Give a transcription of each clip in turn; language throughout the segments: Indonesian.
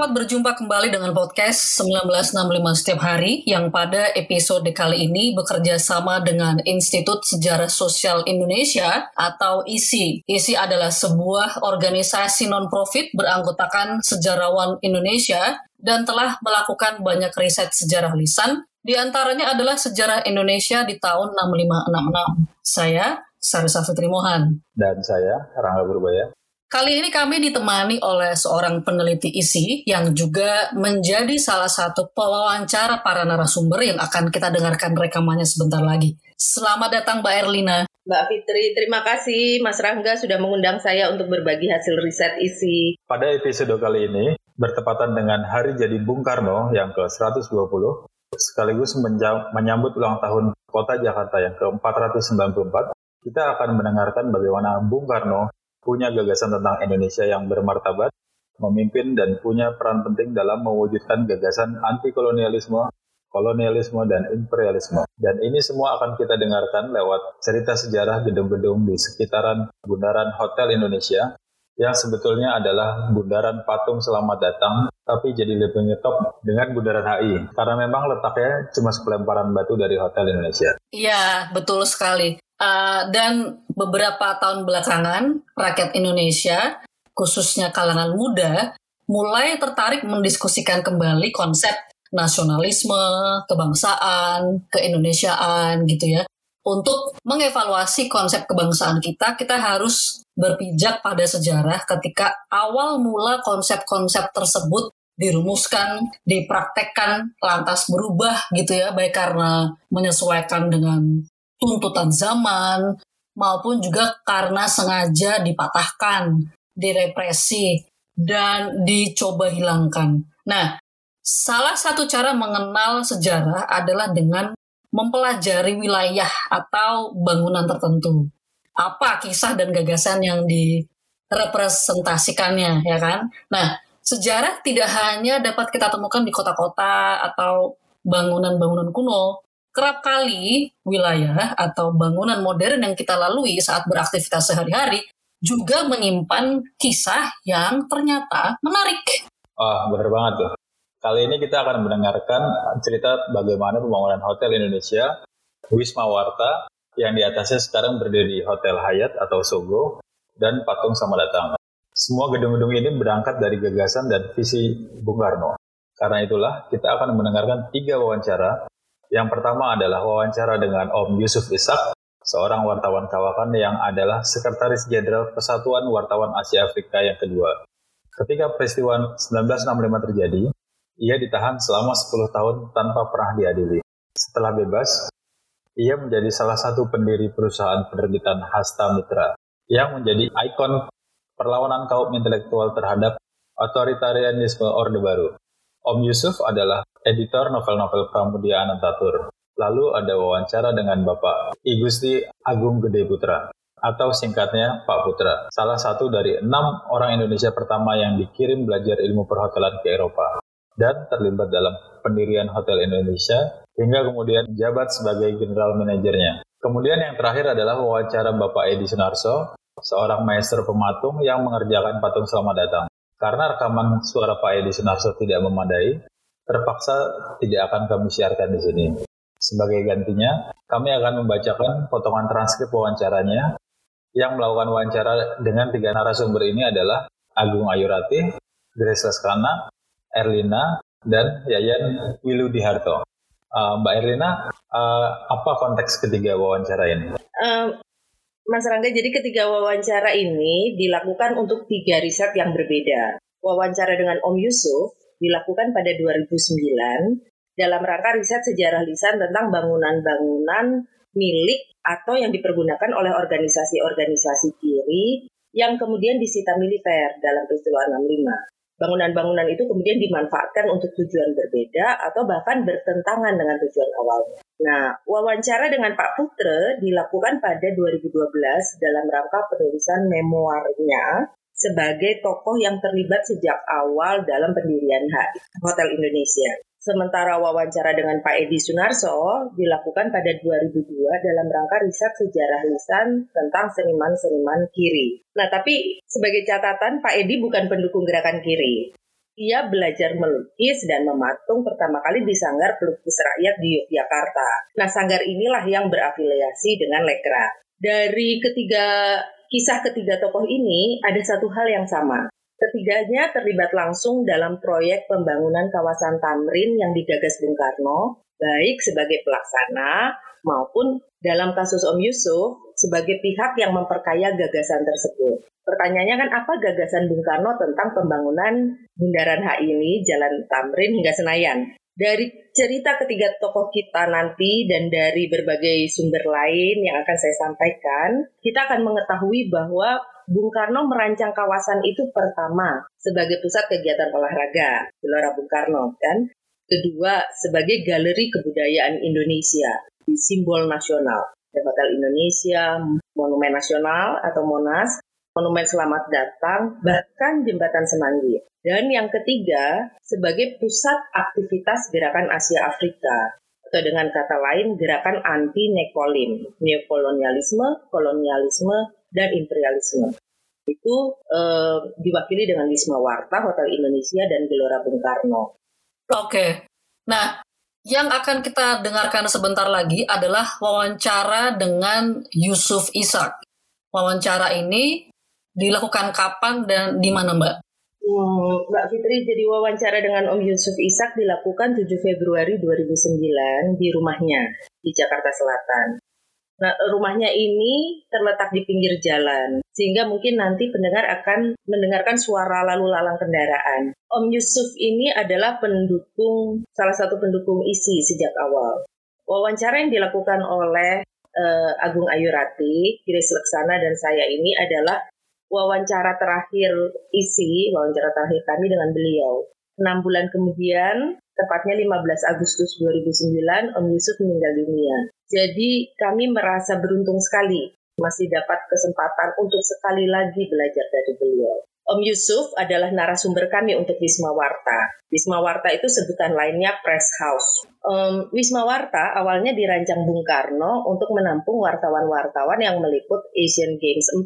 Selamat berjumpa kembali dengan podcast 1965 setiap hari yang pada episode kali ini bekerja sama dengan Institut Sejarah Sosial Indonesia atau ISI. ISI adalah sebuah organisasi non-profit beranggotakan sejarawan Indonesia dan telah melakukan banyak riset sejarah lisan, di antaranya adalah sejarah Indonesia di tahun 6566. Saya, Sarisa Fitri Mohan. Dan saya, Rangga Burbaya. Kali ini kami ditemani oleh seorang peneliti isi yang juga menjadi salah satu pewawancara para narasumber yang akan kita dengarkan rekamannya sebentar lagi. Selamat datang Mbak Erlina. Mbak Fitri, terima kasih Mas Rangga sudah mengundang saya untuk berbagi hasil riset isi. Pada episode kali ini, bertepatan dengan Hari Jadi Bung Karno yang ke-120, sekaligus menyambut ulang tahun Kota Jakarta yang ke-494, kita akan mendengarkan bagaimana Bung Karno punya gagasan tentang Indonesia yang bermartabat, memimpin dan punya peran penting dalam mewujudkan gagasan anti kolonialisme, kolonialisme dan imperialisme. Dan ini semua akan kita dengarkan lewat cerita sejarah gedung-gedung di sekitaran Bundaran Hotel Indonesia yang sebetulnya adalah bundaran patung selamat datang, tapi jadi lebih ngetop dengan bundaran HI. Karena memang letaknya cuma sepelemparan batu dari Hotel Indonesia. Iya, betul sekali. Uh, dan beberapa tahun belakangan, rakyat Indonesia, khususnya kalangan muda, mulai tertarik mendiskusikan kembali konsep nasionalisme, kebangsaan, keindonesiaan gitu ya. Untuk mengevaluasi konsep kebangsaan kita, kita harus berpijak pada sejarah ketika awal mula konsep-konsep tersebut dirumuskan, dipraktekkan, lantas berubah gitu ya, baik karena menyesuaikan dengan tuntutan zaman maupun juga karena sengaja dipatahkan, direpresi, dan dicoba hilangkan. Nah, salah satu cara mengenal sejarah adalah dengan mempelajari wilayah atau bangunan tertentu. Apa kisah dan gagasan yang direpresentasikannya, ya kan? Nah, sejarah tidak hanya dapat kita temukan di kota-kota atau bangunan-bangunan kuno, kerap kali wilayah atau bangunan modern yang kita lalui saat beraktivitas sehari-hari juga menyimpan kisah yang ternyata menarik. Oh, benar banget tuh. Kali ini kita akan mendengarkan cerita bagaimana pembangunan Hotel Indonesia Wisma Warta yang di atasnya sekarang berdiri Hotel Hyatt atau Sogo dan patung sama datang. Semua gedung-gedung ini berangkat dari gagasan dan visi Bung Karno. Karena itulah kita akan mendengarkan tiga wawancara yang pertama adalah wawancara dengan Om Yusuf Ishak, seorang wartawan kawakan yang adalah Sekretaris Jenderal Persatuan Wartawan Asia Afrika yang kedua. Ketika peristiwa 1965 terjadi, ia ditahan selama 10 tahun tanpa pernah diadili. Setelah bebas, ia menjadi salah satu pendiri perusahaan penerbitan Hasta Mitra yang menjadi ikon perlawanan kaum intelektual terhadap otoritarianisme Orde Baru. Om Yusuf adalah editor novel-novel Pramudia Anantatur. Lalu ada wawancara dengan Bapak I Gusti Agung Gede Putra atau singkatnya Pak Putra, salah satu dari enam orang Indonesia pertama yang dikirim belajar ilmu perhotelan ke Eropa dan terlibat dalam pendirian Hotel Indonesia hingga kemudian jabat sebagai general manajernya. Kemudian yang terakhir adalah wawancara Bapak Edi Sunarso, seorang maestro pematung yang mengerjakan patung selamat datang. Karena rekaman suara Pak Edi Sunarso tidak memadai, terpaksa tidak akan kami siarkan di sini. Sebagai gantinya, kami akan membacakan potongan transkrip wawancaranya yang melakukan wawancara dengan tiga narasumber ini adalah Agung Ayurati, Grace Laskana, Erlina, dan Yayan Wiludiharto. Uh, Mbak Erlina, uh, apa konteks ketiga wawancara ini? Uh, Mas Rangga, jadi ketiga wawancara ini dilakukan untuk tiga riset yang berbeda. Wawancara dengan Om Yusuf dilakukan pada 2009 dalam rangka riset sejarah lisan tentang bangunan-bangunan milik atau yang dipergunakan oleh organisasi-organisasi kiri yang kemudian disita militer dalam peristiwa 65 bangunan-bangunan itu kemudian dimanfaatkan untuk tujuan berbeda atau bahkan bertentangan dengan tujuan awalnya. Nah, wawancara dengan Pak Putre dilakukan pada 2012 dalam rangka penulisan memoarnya sebagai tokoh yang terlibat sejak awal dalam pendirian Hotel Indonesia. Sementara wawancara dengan Pak Edi Sunarso dilakukan pada 2002 dalam rangka riset sejarah lisan tentang seniman-seniman kiri. Nah, tapi sebagai catatan Pak Edi bukan pendukung gerakan kiri. ia belajar melukis dan mematung pertama kali di Sanggar Pelukis Rakyat di Yogyakarta. Nah, sanggar inilah yang berafiliasi dengan Lekra. Dari ketiga kisah ketiga tokoh ini ada satu hal yang sama. Ketiganya terlibat langsung dalam proyek pembangunan kawasan Tamrin yang digagas Bung Karno, baik sebagai pelaksana maupun dalam kasus Om Yusuf sebagai pihak yang memperkaya gagasan tersebut. Pertanyaannya kan apa gagasan Bung Karno tentang pembangunan Bundaran HI ini, Jalan Tamrin hingga Senayan? Dari cerita ketiga tokoh kita nanti dan dari berbagai sumber lain yang akan saya sampaikan, kita akan mengetahui bahwa Bung Karno merancang kawasan itu pertama sebagai pusat kegiatan olahraga, Gelora Bung Karno, kan? Kedua, sebagai galeri kebudayaan Indonesia, di simbol nasional. Hotel Indonesia, Monumen Nasional atau Monas, Monumen Selamat Datang, bahkan Jembatan Semanggi. Dan yang ketiga, sebagai pusat aktivitas Gerakan Asia Afrika, atau dengan kata lain gerakan anti nekolim, neokolonialisme, kolonialisme, dan imperialisme. Itu eh, diwakili dengan Wisma Warta, Hotel Indonesia, dan Gelora Bung Karno. Oke, nah yang akan kita dengarkan sebentar lagi adalah wawancara dengan Yusuf Ishak. Wawancara ini dilakukan kapan dan di mana Mbak? Hmm, Mbak Fitri jadi wawancara dengan Om Yusuf Ishak dilakukan 7 Februari 2009 di rumahnya di Jakarta Selatan. Nah, rumahnya ini terletak di pinggir jalan, sehingga mungkin nanti pendengar akan mendengarkan suara lalu lalang kendaraan. Om Yusuf ini adalah pendukung, salah satu pendukung isi sejak awal. Wawancara yang dilakukan oleh uh, Agung Ayurati, Kiris Leksana, dan saya ini adalah wawancara terakhir isi, wawancara terakhir kami dengan beliau. Enam bulan kemudian, tepatnya 15 Agustus 2009, Om Yusuf meninggal dunia. Jadi kami merasa beruntung sekali masih dapat kesempatan untuk sekali lagi belajar dari beliau. Om Yusuf adalah narasumber kami untuk Wisma Warta. Wisma Warta itu sebutan lainnya Press House. Um, Wisma Warta awalnya dirancang Bung Karno untuk menampung wartawan-wartawan yang meliput Asian Games 4.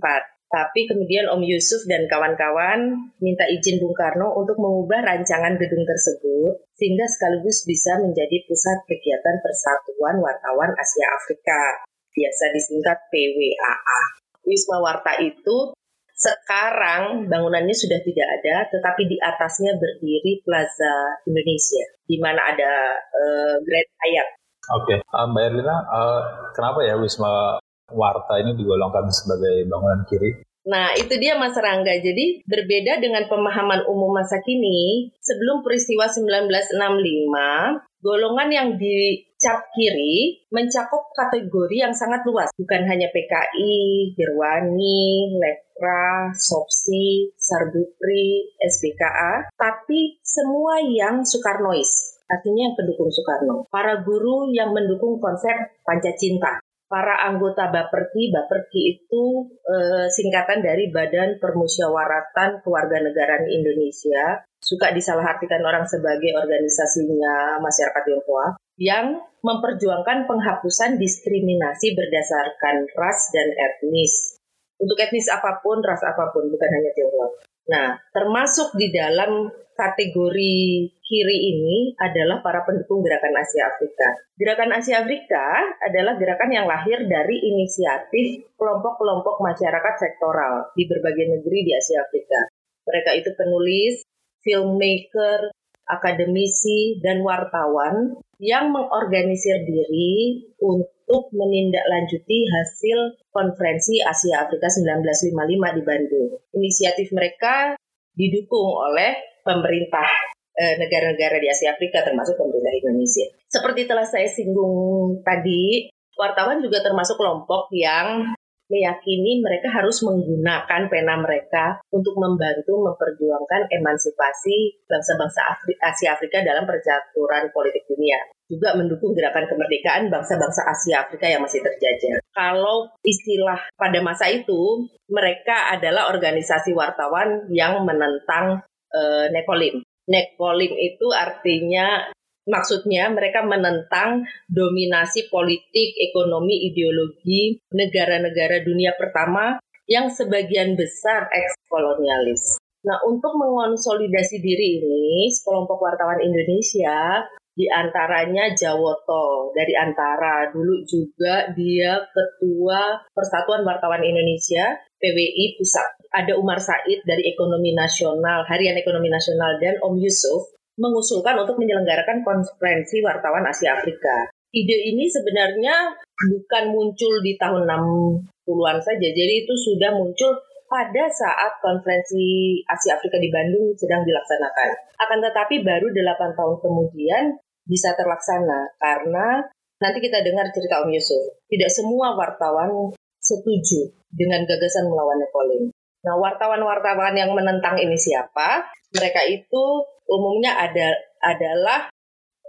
Tapi kemudian Om Yusuf dan kawan-kawan minta izin Bung Karno untuk mengubah rancangan gedung tersebut sehingga sekaligus bisa menjadi pusat kegiatan Persatuan Wartawan Asia Afrika, biasa disingkat PWAA. Wisma Warta itu sekarang bangunannya sudah tidak ada, tetapi di atasnya berdiri Plaza Indonesia, di mana ada uh, Grand Hyatt. Oke, okay. uh, Mbak Erlina, uh, kenapa ya Wisma Warta ini digolongkan sebagai bangunan kiri. Nah, itu dia Mas Rangga. Jadi, berbeda dengan pemahaman umum masa kini, sebelum peristiwa 1965, golongan yang dicap kiri mencakup kategori yang sangat luas. Bukan hanya PKI, Gerwani, Lekra, Sopsi, Sarbupri, SBKA, tapi semua yang Soekarnois artinya yang pendukung Soekarno. Para guru yang mendukung konsep Pancacinta para anggota Baperki. Baperki itu eh, singkatan dari Badan Permusyawaratan Kewarganegaraan Indonesia. Suka disalahartikan orang sebagai organisasinya masyarakat Tionghoa yang memperjuangkan penghapusan diskriminasi berdasarkan ras dan etnis. Untuk etnis apa pun, ras apa pun, bukan hanya Tionghoa. Nah, termasuk di dalam kategori kiri ini adalah para pendukung Gerakan Asia Afrika. Gerakan Asia Afrika adalah gerakan yang lahir dari inisiatif kelompok-kelompok masyarakat sektoral di berbagai negeri di Asia Afrika. Mereka itu penulis, filmmaker, akademisi, dan wartawan yang mengorganisir diri untuk menindaklanjuti hasil konferensi Asia Afrika 1955 di Bandung. Inisiatif mereka didukung oleh pemerintah negara-negara di Asia Afrika termasuk pemerintah Indonesia. Seperti telah saya singgung tadi, wartawan juga termasuk kelompok yang meyakini mereka harus menggunakan pena mereka untuk membantu memperjuangkan emansipasi bangsa-bangsa Asia Afrika dalam percaturan politik dunia. Juga mendukung gerakan kemerdekaan bangsa-bangsa Asia Afrika yang masih terjajah. Kalau istilah pada masa itu, mereka adalah organisasi wartawan yang menentang uh, nekolim. Nekolim itu artinya maksudnya mereka menentang dominasi politik, ekonomi, ideologi negara-negara dunia pertama yang sebagian besar eks-kolonialis. Nah, untuk mengonsolidasi diri ini, sekelompok wartawan Indonesia di antaranya Jawoto dari Antara dulu juga dia ketua Persatuan Wartawan Indonesia PWI Pusat. Ada Umar Said dari Ekonomi Nasional Harian Ekonomi Nasional dan Om Yusuf mengusulkan untuk menyelenggarakan konferensi wartawan Asia Afrika. Ide ini sebenarnya bukan muncul di tahun 60-an saja. Jadi itu sudah muncul pada saat konferensi Asia Afrika di Bandung sedang dilaksanakan. Akan tetapi baru 8 tahun kemudian bisa terlaksana karena nanti kita dengar cerita Om Yusuf. Tidak semua wartawan setuju dengan gagasan melawan Nepalin. Nah, wartawan-wartawan yang menentang ini siapa? Mereka itu umumnya ada adalah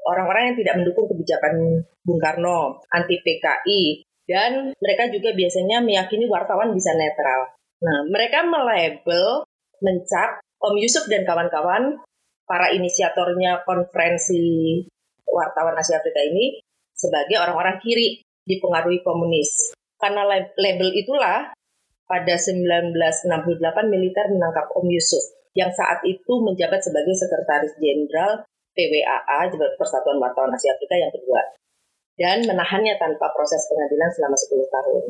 orang-orang yang tidak mendukung kebijakan Bung Karno, anti PKI, dan mereka juga biasanya meyakini wartawan bisa netral. Nah, mereka melabel, mencap Om Yusuf dan kawan-kawan, para inisiatornya konferensi wartawan Asia Afrika ini sebagai orang-orang kiri dipengaruhi komunis. Karena label itulah pada 1968 militer menangkap Om Yusuf yang saat itu menjabat sebagai sekretaris jenderal PWAA, Persatuan Wartawan Asia Afrika yang kedua, dan menahannya tanpa proses pengadilan selama 10 tahun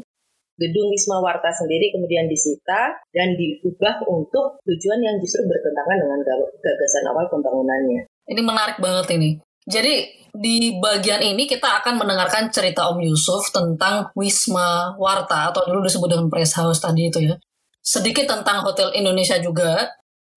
gedung Wisma Warta sendiri kemudian disita dan diubah untuk tujuan yang justru bertentangan dengan gagasan awal pembangunannya. Ini menarik banget ini. Jadi di bagian ini kita akan mendengarkan cerita Om Yusuf tentang Wisma Warta atau dulu disebut dengan Press House tadi itu ya. Sedikit tentang Hotel Indonesia juga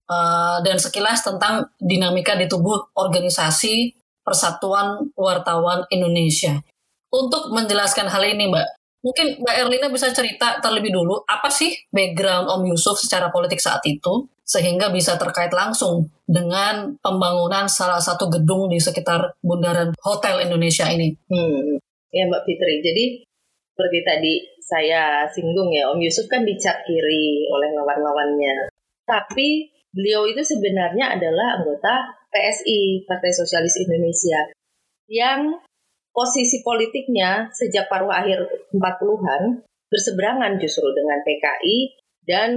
uh, dan sekilas tentang dinamika di tubuh organisasi Persatuan Wartawan Indonesia. Untuk menjelaskan hal ini, Mbak, Mungkin Mbak Erlina bisa cerita terlebih dulu apa sih background Om Yusuf secara politik saat itu sehingga bisa terkait langsung dengan pembangunan salah satu gedung di sekitar bundaran Hotel Indonesia ini. Hmm, ya Mbak Fitri. Jadi seperti tadi saya singgung ya, Om Yusuf kan dicap kiri oleh lawan-lawannya. Tapi beliau itu sebenarnya adalah anggota PSI, Partai Sosialis Indonesia, yang posisi politiknya sejak paruh akhir 40-an berseberangan justru dengan PKI dan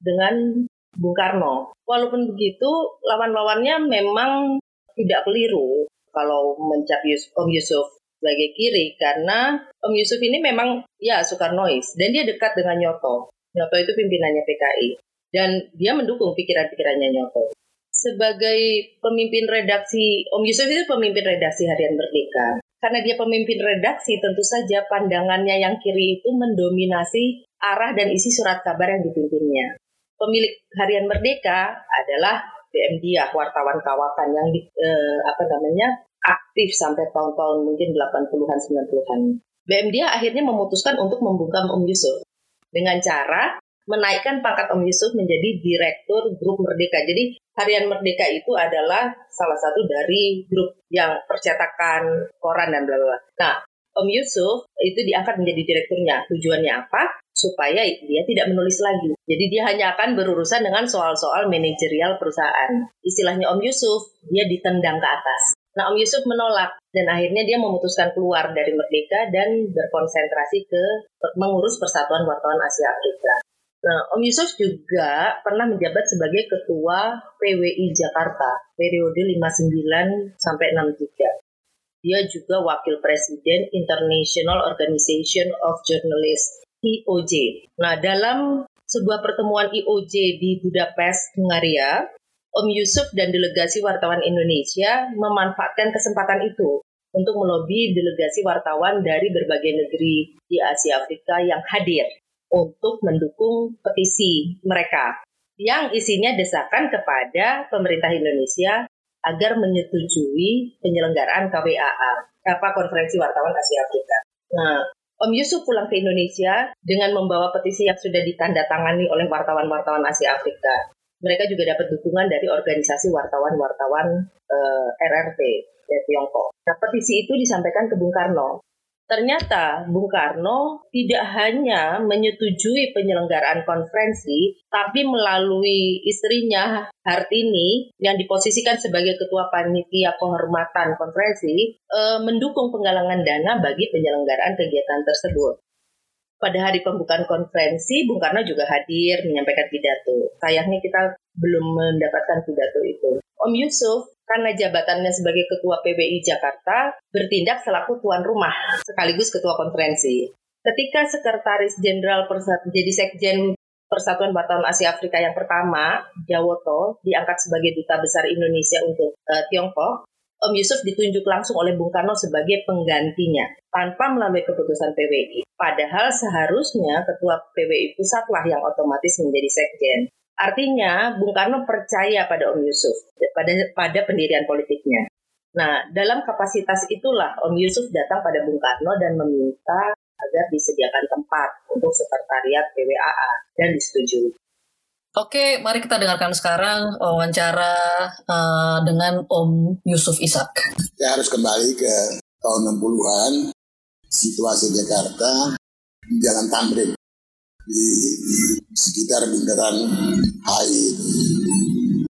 dengan Bung Karno. Walaupun begitu, lawan-lawannya memang tidak keliru kalau mencap Om Yusuf sebagai kiri karena Om Yusuf ini memang ya Soekarnois dan dia dekat dengan Nyoto. Nyoto itu pimpinannya PKI dan dia mendukung pikiran-pikirannya Nyoto. Sebagai pemimpin redaksi, Om Yusuf itu pemimpin redaksi Harian Merdeka karena dia pemimpin redaksi, tentu saja pandangannya yang kiri itu mendominasi arah dan isi surat kabar yang dipimpinnya. Pemilik Harian Merdeka adalah BM Diah, wartawan kawakan yang eh, apa namanya aktif sampai tahun-tahun mungkin 80-an 90-an. BM Diah akhirnya memutuskan untuk membungkam Om Yusuf dengan cara menaikkan pangkat Om Yusuf menjadi direktur grup Merdeka. Jadi Harian Merdeka itu adalah salah satu dari grup yang percetakan koran dan bla bla. Nah, Om Yusuf itu diangkat menjadi direkturnya. Tujuannya apa? Supaya dia tidak menulis lagi. Jadi dia hanya akan berurusan dengan soal-soal manajerial perusahaan. Istilahnya Om Yusuf, dia ditendang ke atas. Nah, Om Yusuf menolak dan akhirnya dia memutuskan keluar dari Merdeka dan berkonsentrasi ke mengurus Persatuan Wartawan Asia Afrika. Nah, Om Yusuf juga pernah menjabat sebagai ketua PWI Jakarta periode 59 sampai 63. Dia juga wakil presiden International Organization of Journalists IOJ. Nah, dalam sebuah pertemuan IOJ di Budapest, Hungaria, Om Yusuf dan delegasi wartawan Indonesia memanfaatkan kesempatan itu untuk melobi delegasi wartawan dari berbagai negeri di Asia Afrika yang hadir untuk mendukung petisi mereka yang isinya desakan kepada pemerintah Indonesia agar menyetujui penyelenggaraan KWAA, apa Konferensi Wartawan Asia Afrika. Nah, Om Yusuf pulang ke Indonesia dengan membawa petisi yang sudah ditandatangani oleh wartawan-wartawan Asia Afrika. Mereka juga dapat dukungan dari organisasi wartawan-wartawan eh, RRT dari Tiongkok. Nah, petisi itu disampaikan ke Bung Karno Ternyata Bung Karno tidak hanya menyetujui penyelenggaraan konferensi, tapi melalui istrinya Hartini yang diposisikan sebagai ketua panitia kehormatan konferensi, eh, mendukung penggalangan dana bagi penyelenggaraan kegiatan tersebut. Pada hari pembukaan konferensi, Bung Karno juga hadir menyampaikan pidato. Sayangnya kita belum mendapatkan pidato itu. Om Yusuf karena jabatannya sebagai Ketua PBI Jakarta bertindak selaku tuan rumah sekaligus Ketua Konferensi. Ketika Sekretaris Jenderal jadi Sekjen Persatuan Wartawan Asia Afrika yang pertama, Jawoto, diangkat sebagai Duta Besar Indonesia untuk uh, Tiongkok, Om Yusuf ditunjuk langsung oleh Bung Karno sebagai penggantinya tanpa melalui keputusan PBI. Padahal seharusnya ketua PBI pusatlah yang otomatis menjadi sekjen. Artinya Bung Karno percaya pada Om Yusuf, pada pada pendirian politiknya. Nah, dalam kapasitas itulah Om Yusuf datang pada Bung Karno dan meminta agar disediakan tempat untuk sekretariat PWAA dan disetujui. Oke, mari kita dengarkan sekarang wawancara uh, dengan Om Yusuf Ishak. Saya harus kembali ke tahun 60-an, situasi Jakarta, Jalan Tamrin, di, sekitar bundaran HI.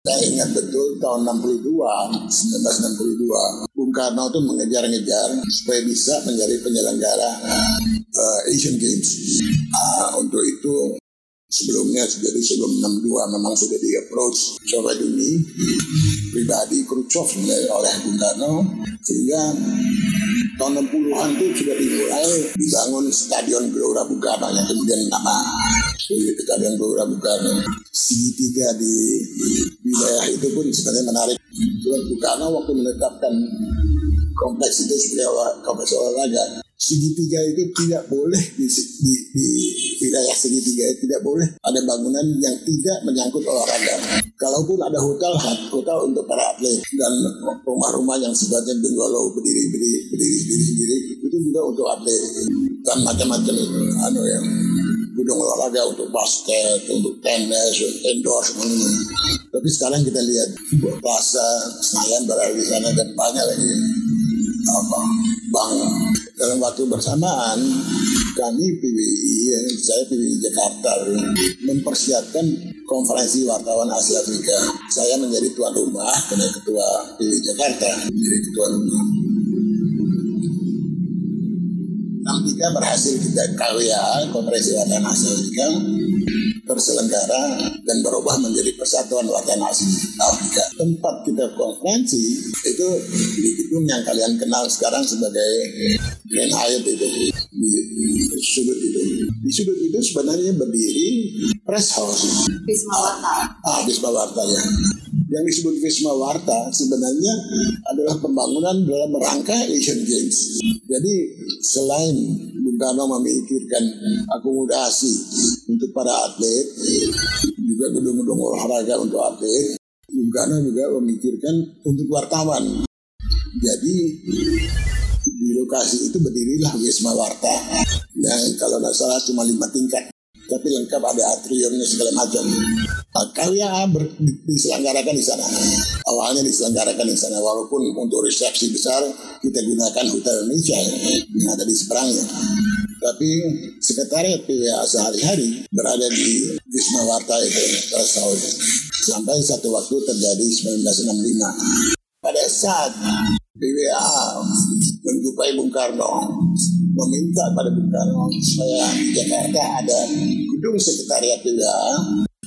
Saya ingat betul tahun 62, 1962, Bung Karno itu mengejar-ngejar supaya bisa menjadi penyelenggara uh, Asian Games. Uh, untuk itu sebelumnya jadi sebelum 62 memang sudah di approach Soviet Uni pribadi Khrushchev oleh Bung Karno sehingga tahun 60-an itu sudah dimulai dibangun Stadion Gelora Bung Karno yang kemudian nama Stadion Gelora Bung Karno. Segitiga di wilayah itu pun sebenarnya menarik. Bung Karno waktu menetapkan kompleks itu sebagai kompleks olahraga. Segitiga itu tidak boleh di, di, di wilayah segitiga itu tidak boleh. Ada bangunan yang tidak menyangkut olahraga. Kalaupun ada hotel, hotel untuk para atlet dan rumah-rumah yang sifatnya bungalow berdiri berdiri berdiri berdiri, berdiri itu juga untuk atlet dan macam-macam anu yang gedung olahraga untuk basket, untuk tenis, untuk indoor semuanya. Tapi sekarang kita lihat plaza Senayan berada di sana dan banyak lagi apa bank dalam waktu bersamaan kami PBI, saya PBI Jakarta mempersiapkan konferensi wartawan Asia Afrika. Saya menjadi tuan rumah karena ketua PBI Jakarta menjadi ketua rumah. 63 berhasil kita KWA konferensi wartawan Asia Afrika terselenggara dan berubah menjadi Persatuan Warga Nasi Afrika. Tempat kita konferensi itu di gedung yang kalian kenal sekarang sebagai Grand Hyatt itu di sudut itu. Di sudut itu sebenarnya berdiri press house. Wisma Warta. Ah, Wisma Warta ya. Yang disebut Wisma Warta sebenarnya adalah pembangunan dalam rangka Asian Games. Jadi selain Bung Karno memikirkan akomodasi untuk para atlet, juga gedung-gedung olahraga untuk atlet, Bung Karno juga memikirkan untuk wartawan. Jadi di lokasi itu berdirilah Wisma Warta yang kalau tidak salah cuma lima tingkat tapi lengkap ada atriumnya segala macam. Nah, karya ber, diselenggarakan di sana. Awalnya diselenggarakan di sana, walaupun untuk resepsi besar kita gunakan Hotel Indonesia yang ada di seberangnya. Tapi sekretariat PWA sehari-hari berada di Wisma Warta itu tahun sampai satu waktu terjadi 1965. Pada saat PWA menjumpai Bung Karno meminta pada Bung Karno supaya di Jakarta ada gedung sekretariat PWA.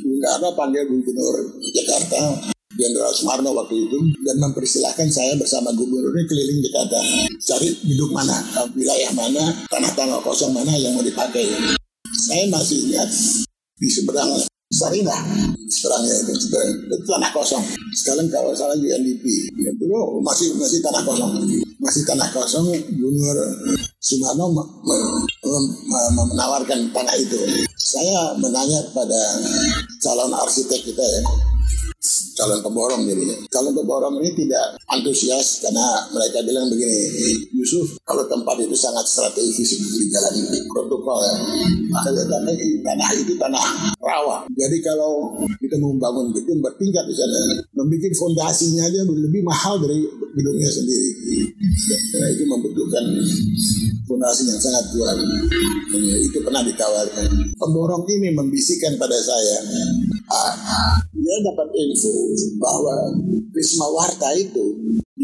Bung Karno panggil Gubernur Jakarta Jenderal Sumarno waktu itu dan mempersilahkan saya bersama gubernurnya keliling Jakarta cari gedung mana, wilayah mana, tanah-tanah kosong mana yang mau dipakai. Saya masih ingat di seberang Sarina seberangnya itu seberang itu tanah kosong. Sekarang kalau salah UNDP ya, dulu masih masih tanah kosong, masih tanah kosong. Gubernur Sumarno menawarkan tanah itu. Saya menanya pada calon arsitek kita ya, calon pemborong jadinya. Calon pemborong ini tidak antusias karena mereka bilang begini, Yusuf kalau tempat itu sangat strategis di jalan protokol ya. Karena tanah itu tanah rawa. Jadi kalau kita membangun gedung bertingkat di sana, membuat fondasinya aja lebih mahal dari gedungnya sendiri. Karena itu membutuhkan fondasi yang sangat kuat. Itu pernah ditawarkan. Pemborong ini membisikkan pada saya, ah, dia dapat info bahwa Wisma Warta itu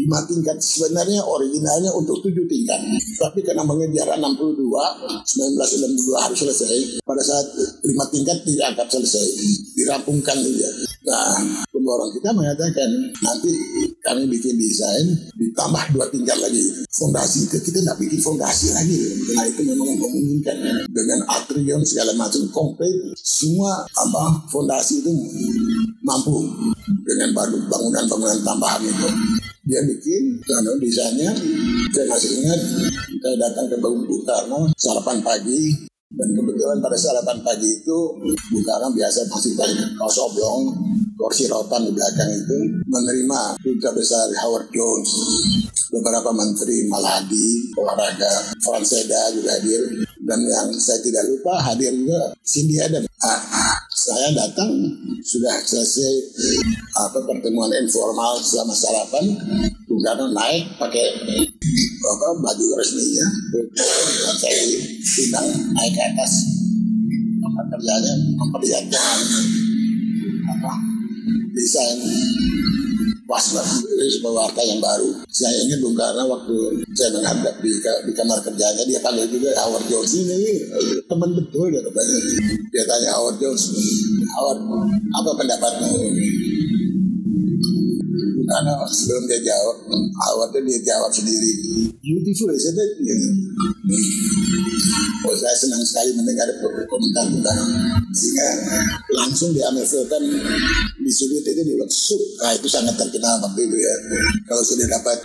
di lima tingkat sebenarnya originalnya untuk tujuh tingkat. Tapi karena mengejar 62 1962 harus selesai. Pada saat lima tingkat tidak akan selesai. Dirampungkan dia. Nah pemborong kita mengatakan nanti kami bikin desain ditambah dua tingkat lagi. Fondasi itu kita tidak bikin fondasi lagi. Nah itu memang memungkinkan dengan atrium segala macam komplit semua apa fondasi itu mampu. Dengan bangunan-bangunan tambahan itu. Dia bikin karena desainnya saya masih ingat saya datang ke Bung Karno sarapan pagi. Dan kebetulan pada sarapan pagi itu Bung Karno biasa masih pakai kaos oblong kursi rotan di belakang itu menerima duta besar Howard Jones. Beberapa menteri Maladi olahraga Franseda juga hadir. Dan yang saya tidak lupa hadir juga Cindy Adam ah, saya datang sudah selesai apa pertemuan informal selama sarapan. Bung naik pakai apa baju resminya. Dan saya diundang naik ke atas. Apa kerjanya memperlihatkan apa desain pas ini sebuah warta yang baru. Saya ingat Bung Karno waktu saya menghadap di, di kamar kerjanya dia panggil juga Howard Jones ini teman betul ya. Dia tanya Howard Jones, Howard apa pendapatmu? Bung Karno sebelum dia jawab, Howard dia jawab sendiri. Beautiful, isn't it? Oh, saya senang sekali mendengar komentar Karno. Sehingga langsung diambilkan di sudut itu di sup. Nah itu sangat terkenal waktu itu ya. Kalau sudah dapat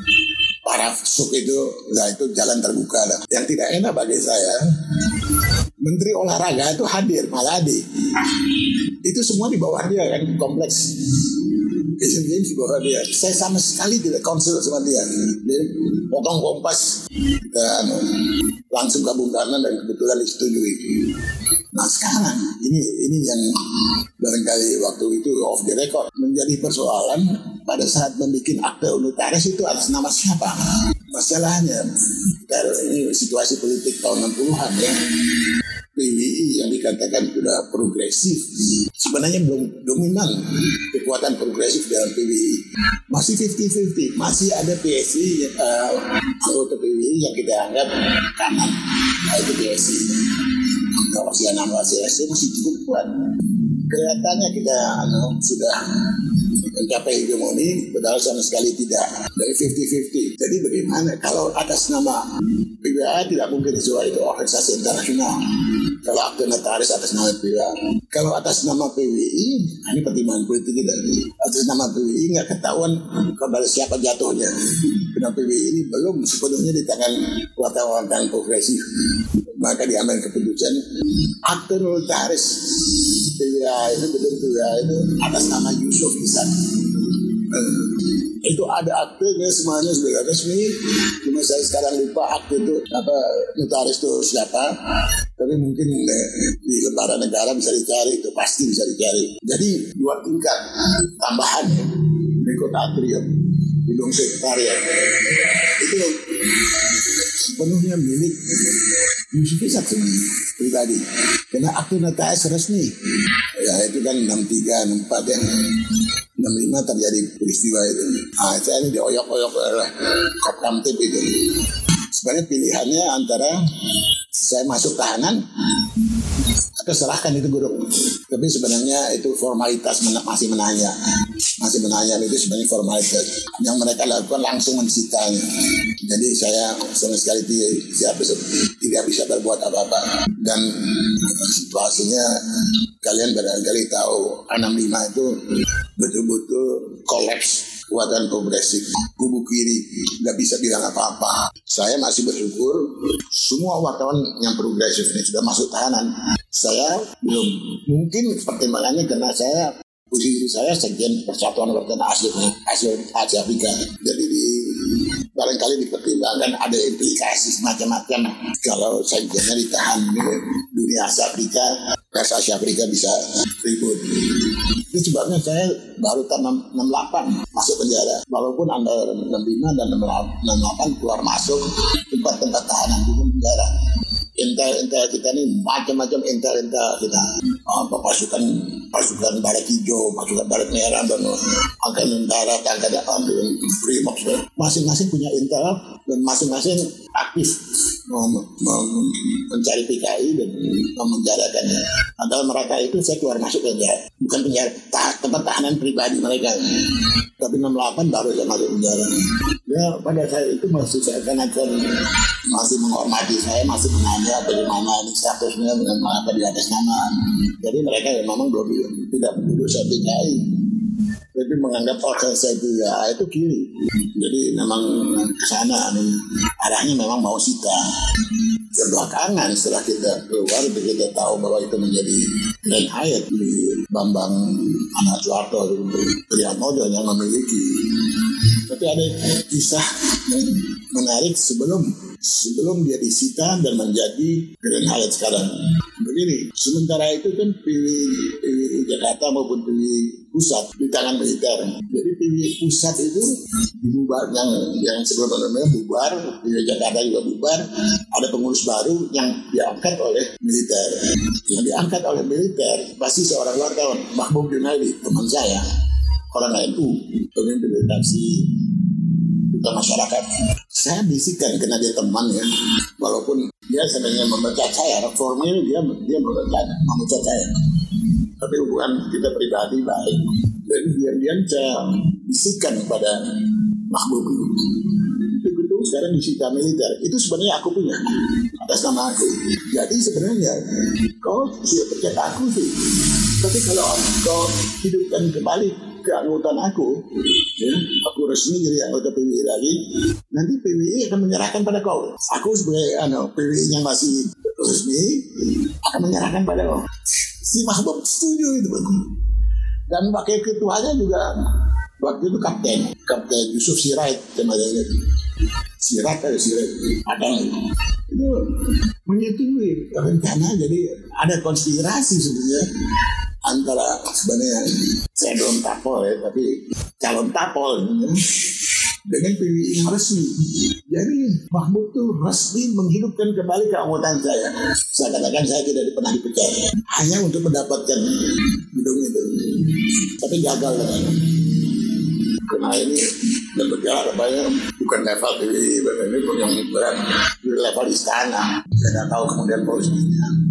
para sup itu, nah itu jalan terbuka lah. Yang tidak enak bagi saya, Menteri Olahraga itu hadir, Maladi. Itu semua di bawah dia kan kompleks. Asian Games di bawah dia. Saya sama sekali tidak konsul sama dia. Dia potong kompas. Anu, langsung ke Bung Karno dan kebetulan disetujui. Nah sekarang ini ini yang barangkali waktu itu off the record menjadi persoalan pada saat membuat akte unitaris itu atas nama siapa? Masalahnya ini situasi politik tahun 60-an ya. PWI yang dikatakan sudah progresif sebenarnya belum dominan kekuatan progresif dalam PWI masih 50-50 masih ada PSI uh, anggota PWI yang kita anggap kanan. Nah, itu PSI kalau si anak PSI masih cukup kuat. Kelihatannya kita anu, sudah mencapai hegemoni padahal sama sekali tidak. Dari 50-50 jadi bagaimana kalau atas nama PBA tidak mungkin sesuai itu organisasi internasional? Kalau akte notaris atas nama PBA kalau atas nama PWI nah ini pertimbangan politik kita atas nama PWI nggak ketahuan kepada siapa jatuhnya. Karena PWI ini belum sepenuhnya di tangan wartawan-wartawan progresif. Maka diambil keputusan akte notaris PWA itu betul PWA itu atas nama Yusuf Isan itu ada aktenya semuanya sudah resmi cuma saya sekarang lupa akte itu apa notaris itu siapa. Tapi mungkin eh, di lembaga negara bisa dicari itu pasti bisa dicari. Jadi dua tingkat tambahan kota atrium gedung sekretariat itu sepenuhnya milik Yusuf Isak pribadi. Karena akte notaris resmi. Ya itu kan 63 64 ya. 65 terjadi peristiwa itu. Ah saya ini dioyok-oyok oleh Kopkamtib itu. Sebenarnya pilihannya antara saya masuk tahanan atau serahkan itu guru. Tapi sebenarnya itu formalitas masih menanya. Masih menanya itu sebenarnya formalitas. Yang mereka lakukan langsung mensitanya jadi saya sama sekali tidak bisa, tidak bisa berbuat apa-apa. Dan situasinya kalian barangkali tahu 65 itu betul-betul kolaps kekuatan progresif kubu kiri. Nggak bisa bilang apa-apa. Saya masih bersyukur semua wartawan yang progresif ini sudah masuk tahanan. Saya belum. Mungkin pertimbangannya karena saya posisi saya sekjen Persatuan Wartawan Asia Asia Asia Afrika. Jadi di barangkali dipertimbangkan ada implikasi semacam-macam kalau sekjennya ditahan di dunia Asia Afrika pers Asia Afrika bisa ribut itu sebabnya saya baru tahun 68 masuk penjara. Walaupun Anda 65 dan 68 keluar masuk tempat-tempat tahanan di penjara. Intel-intel kita ini macam-macam intel-intel kita. Apa pasukan pasukan barat hijau, pasukan barat merah dan angkatan darat, angkatan ambil Brimob masing-masing punya intel dan masing-masing aktif mencari PKI dan memenjarakannya. Padahal mereka itu saya keluar masuk penjara, bukan penjara tempat tahanan pribadi mereka. Tapi 68 baru saya masuk penjara. Ya pada saat itu masih saya akan masih menghormati saya, masih menanya bagaimana ini statusnya dengan apa di atas nama. Jadi mereka ya memang belum tidak menuduh saya PKI tapi menganggap organisasi ya itu kiri. Jadi memang ke sana arahnya memang mau sita. Belakangan setelah kita keluar kita tahu bahwa itu menjadi Grand Hyatt di Bambang Anak Soeharto Priatmojo yang memiliki. Tapi ada kisah yang menarik sebelum sebelum dia disita dan menjadi Grand Hyatt sekarang. Begini, sementara itu kan pilih, pilih Jakarta maupun pilih pusat di tangan militer. Jadi pilih pusat itu dibubar yang yang sebelumnya bubar di Jakarta juga bubar. Ada pengurus baru yang diangkat oleh militer. Yang diangkat oleh militer pasti seorang wartawan Mahbub Junaidi teman saya orang NU pemimpin redaksi kita masyarakat. Saya bisikan karena dia teman ya, walaupun dia sebenarnya memecat saya, reformnya dia dia memecat, memecat saya tapi hubungan kita pribadi baik. Dan diam-diam saya bisikan kepada Mahbub gedung sekarang disita militer. Itu sebenarnya aku punya atas nama aku. Jadi sebenarnya kau sudah percaya aku sih. Tapi kalau kau hidupkan kembali keanggotaan aku, ya, aku resmi jadi anggota PWI lagi, nanti PWI akan menyerahkan pada kau. Aku sebagai ano, PWI yang masih resmi akan menyerahkan pada kau. Si Mahbub setuju itu dan wakil ketuanya juga waktu itu kapten. Kapten Yusuf Sirait temannya Sirait ada Sirait. Ada. Itu menyetujui rencana jadi ada konspirasi sebenarnya antara sebenarnya saya belum tapol ya tapi calon tapol dengan PWI yang resmi. Jadi Mahmud itu resmi menghidupkan kembali keanggotaan saya. Saya katakan saya tidak pernah dipecat. Hanya untuk mendapatkan gedung itu. Tapi gagal. Karena ini dan berjalan banyak bukan level PWI, ini pun yang berat di level istana. Saya tidak tahu kemudian posisinya.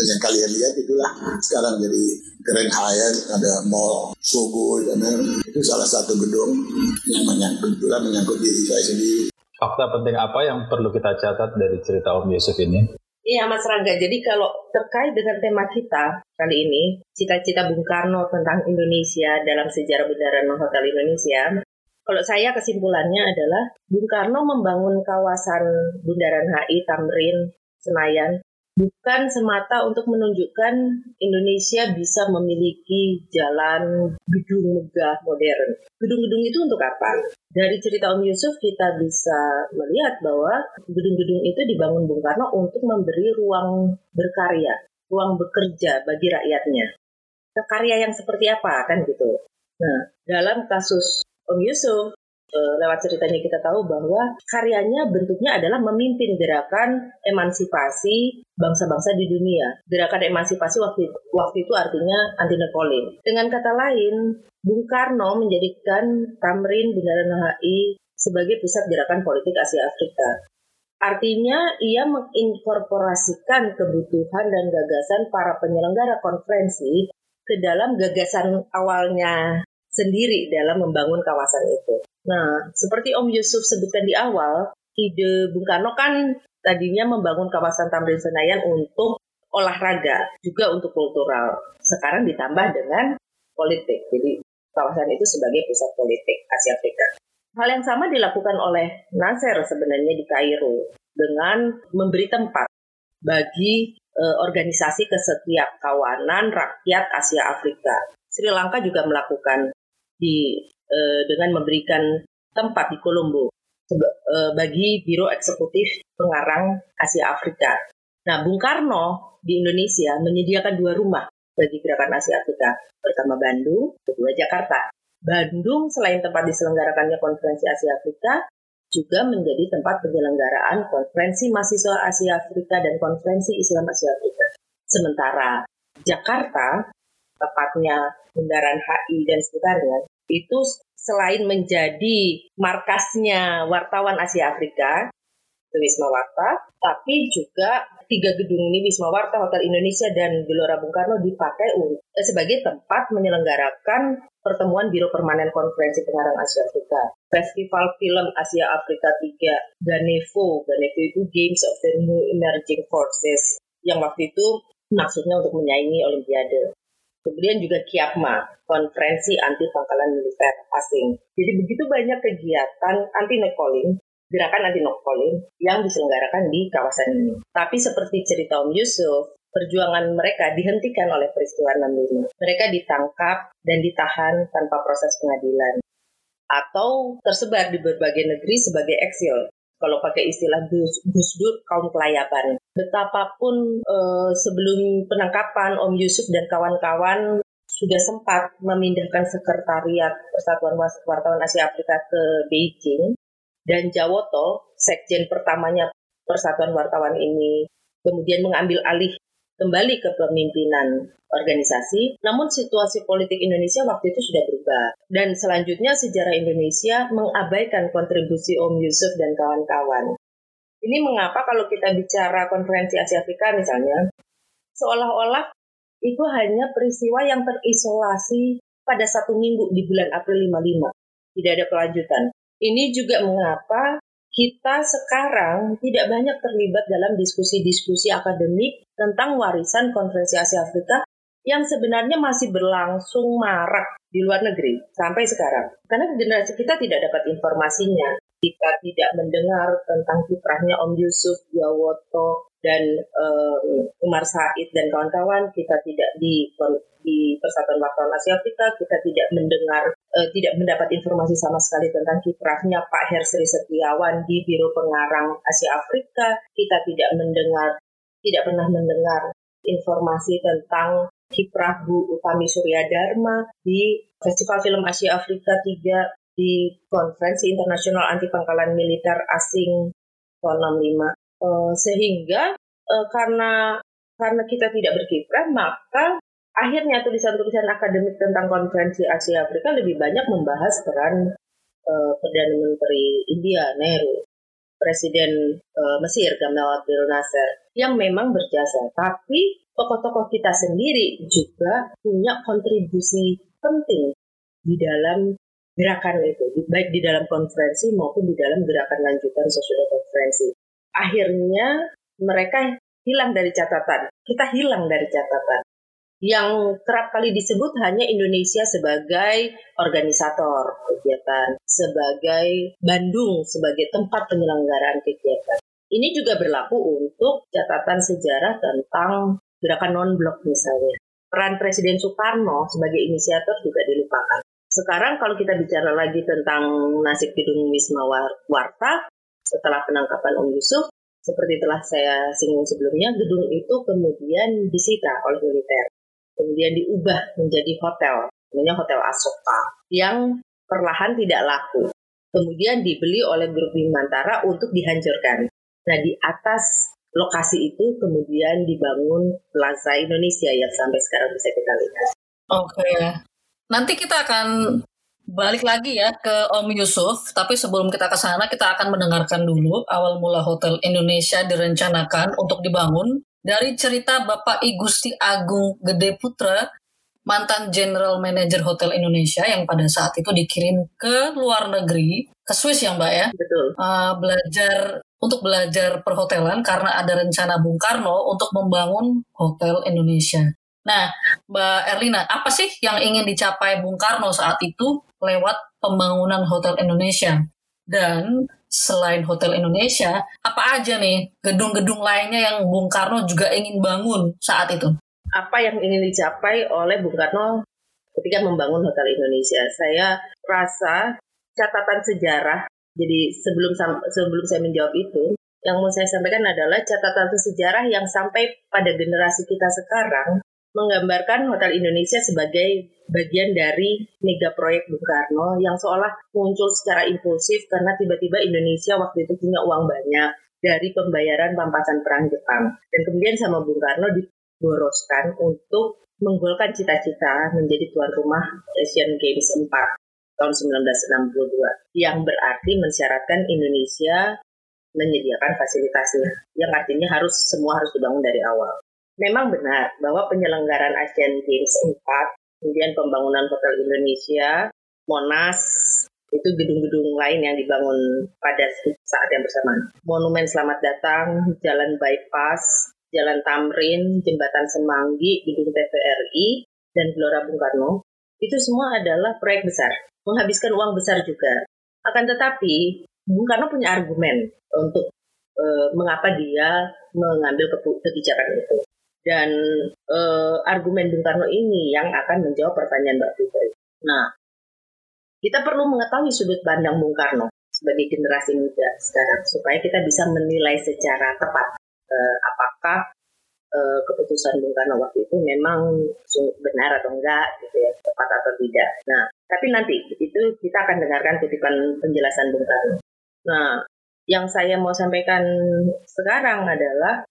Dan yang kalian lihat itulah sekarang jadi Grand Hyatt, ada mall Sogo, dan itu salah satu gedung yang menyangkut juga menyangkut diri saya sendiri. Fakta penting apa yang perlu kita catat dari cerita Om Yusuf ini? Iya Mas Rangga, jadi kalau terkait dengan tema kita kali ini, cita-cita Bung Karno tentang Indonesia dalam sejarah bundaran Hotel Indonesia, kalau saya kesimpulannya adalah Bung Karno membangun kawasan Bundaran HI, Tamrin, Senayan bukan semata untuk menunjukkan Indonesia bisa memiliki jalan gedung megah modern. Gedung-gedung itu untuk apa? Dari cerita Om Yusuf kita bisa melihat bahwa gedung-gedung itu dibangun Bung Karno untuk memberi ruang berkarya, ruang bekerja bagi rakyatnya. Karya yang seperti apa kan gitu. Nah, dalam kasus Om Yusuf, lewat ceritanya kita tahu bahwa karyanya bentuknya adalah memimpin gerakan emansipasi bangsa-bangsa di dunia. Gerakan emansipasi waktu waktu itu artinya anti nepolis. Dengan kata lain, Bung Karno menjadikan Tamrin Bundaran HI sebagai pusat gerakan politik Asia Afrika. Artinya ia menginkorporasikan kebutuhan dan gagasan para penyelenggara konferensi ke dalam gagasan awalnya sendiri dalam membangun kawasan itu. Nah, seperti Om Yusuf sebutkan di awal, ide Bung Karno kan tadinya membangun kawasan Tamrin Senayan untuk olahraga, juga untuk kultural. Sekarang ditambah dengan politik. Jadi kawasan itu sebagai pusat politik Asia Afrika. Hal yang sama dilakukan oleh Nasser sebenarnya di Kairo dengan memberi tempat bagi e, organisasi kesetiap kawanan rakyat Asia Afrika. Sri Lanka juga melakukan di Eh, dengan memberikan tempat di Kolombo eh, bagi Biro Eksekutif Pengarang Asia Afrika. Nah, Bung Karno di Indonesia menyediakan dua rumah bagi Gerakan Asia Afrika. Pertama Bandung, kedua Jakarta. Bandung selain tempat diselenggarakannya konferensi Asia Afrika, juga menjadi tempat penyelenggaraan konferensi mahasiswa Asia Afrika dan konferensi Islam Asia Afrika. Sementara Jakarta, tepatnya Bundaran HI dan sekitarnya, itu selain menjadi markasnya wartawan Asia Afrika, Wisma Warta, tapi juga tiga gedung ini Wisma Warta, Hotel Indonesia, dan Gelora Bung Karno dipakai eh, sebagai tempat menyelenggarakan pertemuan Biro Permanen Konferensi Pengarang Asia Afrika. Festival Film Asia Afrika 3, Ganevo, Ganevo itu Games of the New Emerging Forces, yang waktu itu maksudnya untuk menyaingi Olimpiade. Kemudian juga KIAPMA, Konferensi Anti Pangkalan Militer Asing. Jadi begitu banyak kegiatan anti calling gerakan anti calling yang diselenggarakan di kawasan ini. Tapi seperti cerita Om Yusuf, perjuangan mereka dihentikan oleh peristiwa 65. Mereka ditangkap dan ditahan tanpa proses pengadilan atau tersebar di berbagai negeri sebagai eksil kalau pakai istilah Gus, Dur kaum kelayaban. Betapapun eh, sebelum penangkapan Om Yusuf dan kawan-kawan sudah sempat memindahkan sekretariat Persatuan Wartawan Asia Afrika ke Beijing dan Jawoto, sekjen pertamanya Persatuan Wartawan ini kemudian mengambil alih kembali ke pemimpinan organisasi, namun situasi politik Indonesia waktu itu sudah berubah. Dan selanjutnya sejarah Indonesia mengabaikan kontribusi Om Yusuf dan kawan-kawan. Ini mengapa kalau kita bicara konferensi Asia Afrika misalnya, seolah-olah itu hanya peristiwa yang terisolasi pada satu minggu di bulan April 55. Tidak ada kelanjutan. Ini juga mengapa kita sekarang tidak banyak terlibat dalam diskusi-diskusi akademik tentang warisan Konferensi Asia Afrika yang sebenarnya masih berlangsung marak di luar negeri sampai sekarang. Karena generasi kita tidak dapat informasinya. Kita tidak mendengar tentang kiprahnya Om Yusuf, Yawoto, dan um, Umar Said dan kawan-kawan. Kita tidak di di Persatuan Wartawan Asia Afrika kita tidak mendengar uh, tidak mendapat informasi sama sekali tentang kiprahnya Pak Hersri Setiawan di Biro Pengarang Asia Afrika kita tidak mendengar tidak pernah mendengar informasi tentang kiprah Bu Utami Surya Dharma di Festival Film Asia Afrika 3 di Konferensi Internasional Anti Pangkalan Militer Asing tahun 65 uh, sehingga uh, karena karena kita tidak berkiprah maka akhirnya tulisan-tulisan akademik tentang konferensi Asia Afrika lebih banyak membahas peran uh, Perdana Menteri India Nehru, Presiden Mesir Gamal Abdel Nasser yang memang berjasa. Tapi tokoh-tokoh kita sendiri juga punya kontribusi penting di dalam gerakan itu, baik di dalam konferensi maupun di dalam gerakan lanjutan sesudah konferensi. Akhirnya mereka hilang dari catatan. Kita hilang dari catatan yang kerap kali disebut hanya Indonesia sebagai organisator kegiatan, sebagai Bandung sebagai tempat penyelenggaraan kegiatan. Ini juga berlaku untuk catatan sejarah tentang gerakan non-blok misalnya. Peran Presiden Soekarno sebagai inisiator juga dilupakan. Sekarang kalau kita bicara lagi tentang nasib gedung Wisma Warta setelah penangkapan Om Yusuf, seperti telah saya singgung sebelumnya, gedung itu kemudian disita oleh militer kemudian diubah menjadi hotel, namanya Hotel Asoka, yang perlahan tidak laku. Kemudian dibeli oleh grup Bimantara untuk dihancurkan. Nah, di atas lokasi itu kemudian dibangun Plaza Indonesia yang sampai sekarang bisa kita lihat. Oke. Nanti kita akan balik lagi ya ke Om Yusuf, tapi sebelum kita ke sana kita akan mendengarkan dulu awal mula Hotel Indonesia direncanakan untuk dibangun dari cerita Bapak I Gusti Agung Gede Putra, mantan General Manager Hotel Indonesia yang pada saat itu dikirim ke luar negeri, ke Swiss ya Mbak ya? Betul. Uh, belajar untuk belajar perhotelan karena ada rencana Bung Karno untuk membangun Hotel Indonesia. Nah, Mbak Erlina, apa sih yang ingin dicapai Bung Karno saat itu lewat pembangunan Hotel Indonesia? Dan selain Hotel Indonesia, apa aja nih gedung-gedung lainnya yang Bung Karno juga ingin bangun saat itu? Apa yang ingin dicapai oleh Bung Karno ketika membangun Hotel Indonesia? Saya rasa catatan sejarah. Jadi sebelum sebelum saya menjawab itu, yang mau saya sampaikan adalah catatan sejarah yang sampai pada generasi kita sekarang menggambarkan Hotel Indonesia sebagai bagian dari mega proyek Bung Karno yang seolah muncul secara impulsif karena tiba-tiba Indonesia waktu itu punya uang banyak dari pembayaran pampasan perang Jepang. Dan kemudian sama Bung Karno diboroskan untuk menggolkan cita-cita menjadi tuan rumah Asian Games 4 tahun 1962 yang berarti mensyaratkan Indonesia menyediakan fasilitasnya yang artinya harus semua harus dibangun dari awal. Memang benar bahwa penyelenggaraan Asian Games 4, kemudian pembangunan Hotel Indonesia, Monas, itu gedung-gedung lain yang dibangun pada saat yang bersamaan. Monumen Selamat Datang, Jalan Bypass, Jalan Tamrin, Jembatan Semanggi, Gedung TVRI, dan Gelora Bung Karno, itu semua adalah proyek besar, menghabiskan uang besar juga. Akan tetapi, Bung Karno punya argumen untuk e, mengapa dia mengambil kebijakan itu. Dan uh, argumen Bung Karno ini yang akan menjawab pertanyaan Mbak Putri. Nah, kita perlu mengetahui sudut pandang Bung Karno sebagai generasi muda sekarang supaya kita bisa menilai secara tepat uh, apakah uh, keputusan Bung Karno waktu itu memang benar atau enggak gitu ya tepat atau tidak. Nah, tapi nanti itu kita akan dengarkan kutipan penjelasan Bung Karno. Nah, yang saya mau sampaikan sekarang adalah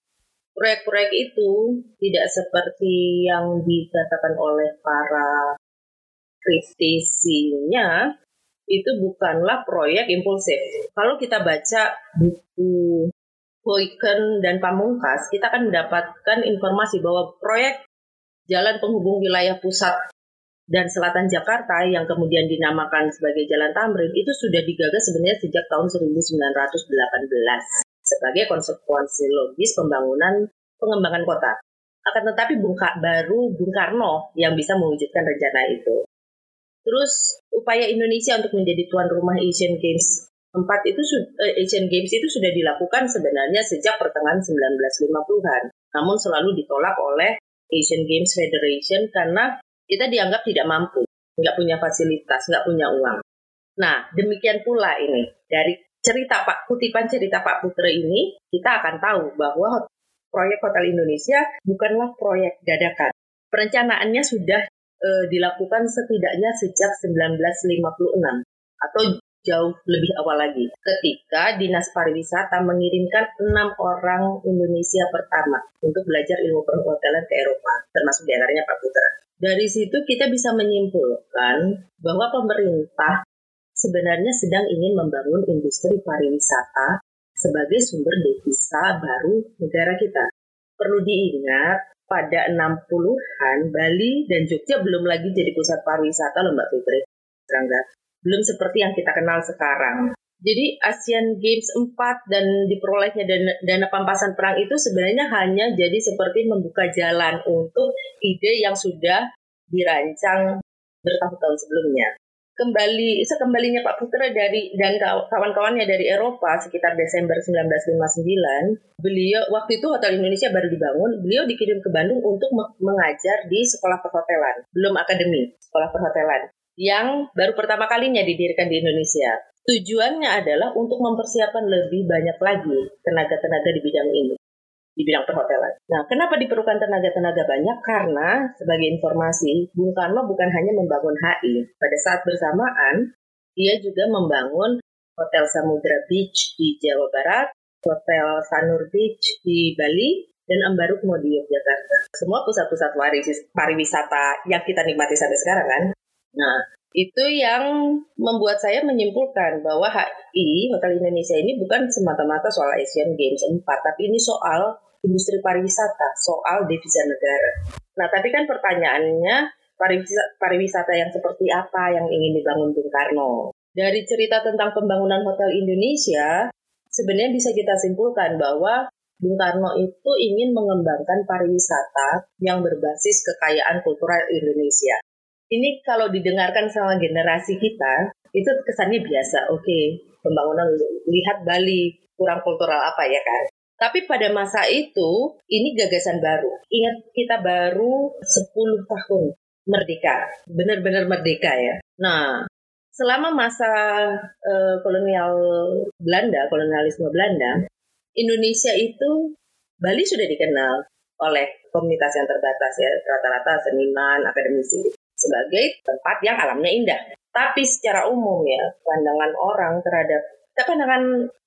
proyek-proyek itu tidak seperti yang dikatakan oleh para kritisinya itu bukanlah proyek impulsif. Kalau kita baca buku Boyken dan Pamungkas, kita akan mendapatkan informasi bahwa proyek jalan penghubung wilayah pusat dan selatan Jakarta yang kemudian dinamakan sebagai Jalan Tamrin itu sudah digagas sebenarnya sejak tahun 1918 sebagai konsekuensi logis pembangunan pengembangan kota. Akan tetapi Bung baru Bung Karno yang bisa mewujudkan rencana itu. Terus upaya Indonesia untuk menjadi tuan rumah Asian Games 4 itu uh, Asian Games itu sudah dilakukan sebenarnya sejak pertengahan 1950-an. Namun selalu ditolak oleh Asian Games Federation karena kita dianggap tidak mampu, nggak punya fasilitas, nggak punya uang. Nah, demikian pula ini dari cerita Pak kutipan cerita Pak Putra ini kita akan tahu bahwa proyek Hotel Indonesia bukanlah proyek dadakan. Perencanaannya sudah e, dilakukan setidaknya sejak 1956 atau jauh lebih awal lagi ketika Dinas Pariwisata mengirimkan enam orang Indonesia pertama untuk belajar ilmu perhotelan ke Eropa, termasuk di antaranya Pak Putra. Dari situ kita bisa menyimpulkan bahwa pemerintah sebenarnya sedang ingin membangun industri pariwisata sebagai sumber devisa baru negara kita. Perlu diingat, pada 60-an Bali dan Jogja belum lagi jadi pusat pariwisata loh Mbak Fitri. Belum seperti yang kita kenal sekarang. Jadi ASEAN Games 4 dan diperolehnya dana, dana pampasan perang itu sebenarnya hanya jadi seperti membuka jalan untuk ide yang sudah dirancang bertahun-tahun sebelumnya kembali sekembalinya Pak Putra dari dan kawan-kawannya dari Eropa sekitar Desember 1959, beliau waktu itu Hotel Indonesia baru dibangun, beliau dikirim ke Bandung untuk mengajar di sekolah perhotelan, belum akademi, sekolah perhotelan yang baru pertama kalinya didirikan di Indonesia. Tujuannya adalah untuk mempersiapkan lebih banyak lagi tenaga-tenaga di bidang ini di bidang perhotelan. Nah, kenapa diperlukan tenaga-tenaga banyak? Karena sebagai informasi, Bung Karno bukan hanya membangun HI. Pada saat bersamaan, dia juga membangun Hotel Samudra Beach di Jawa Barat, Hotel Sanur Beach di Bali, dan Ambaruk di Yogyakarta. Semua pusat-pusat pariwisata yang kita nikmati sampai sekarang kan. Nah, itu yang membuat saya menyimpulkan bahwa HI Hotel Indonesia ini bukan semata-mata soal Asian Games 4, tapi ini soal industri pariwisata, soal devisa negara. Nah, tapi kan pertanyaannya pariwisata, pariwisata yang seperti apa yang ingin dibangun Bung Karno? Dari cerita tentang pembangunan Hotel Indonesia, sebenarnya bisa kita simpulkan bahwa Bung Karno itu ingin mengembangkan pariwisata yang berbasis kekayaan kultural Indonesia. Ini kalau didengarkan sama generasi kita, itu kesannya biasa. Oke, okay, pembangunan lihat Bali kurang kultural apa ya kan? Tapi pada masa itu, ini gagasan baru. Ingat kita baru 10 tahun merdeka, benar-benar merdeka ya. Nah, selama masa uh, kolonial Belanda, kolonialisme Belanda, Indonesia itu Bali sudah dikenal oleh komunitas yang terbatas ya, rata-rata seniman, akademisi sebagai tempat yang alamnya indah. Tapi secara umum ya, pandangan orang terhadap pandangan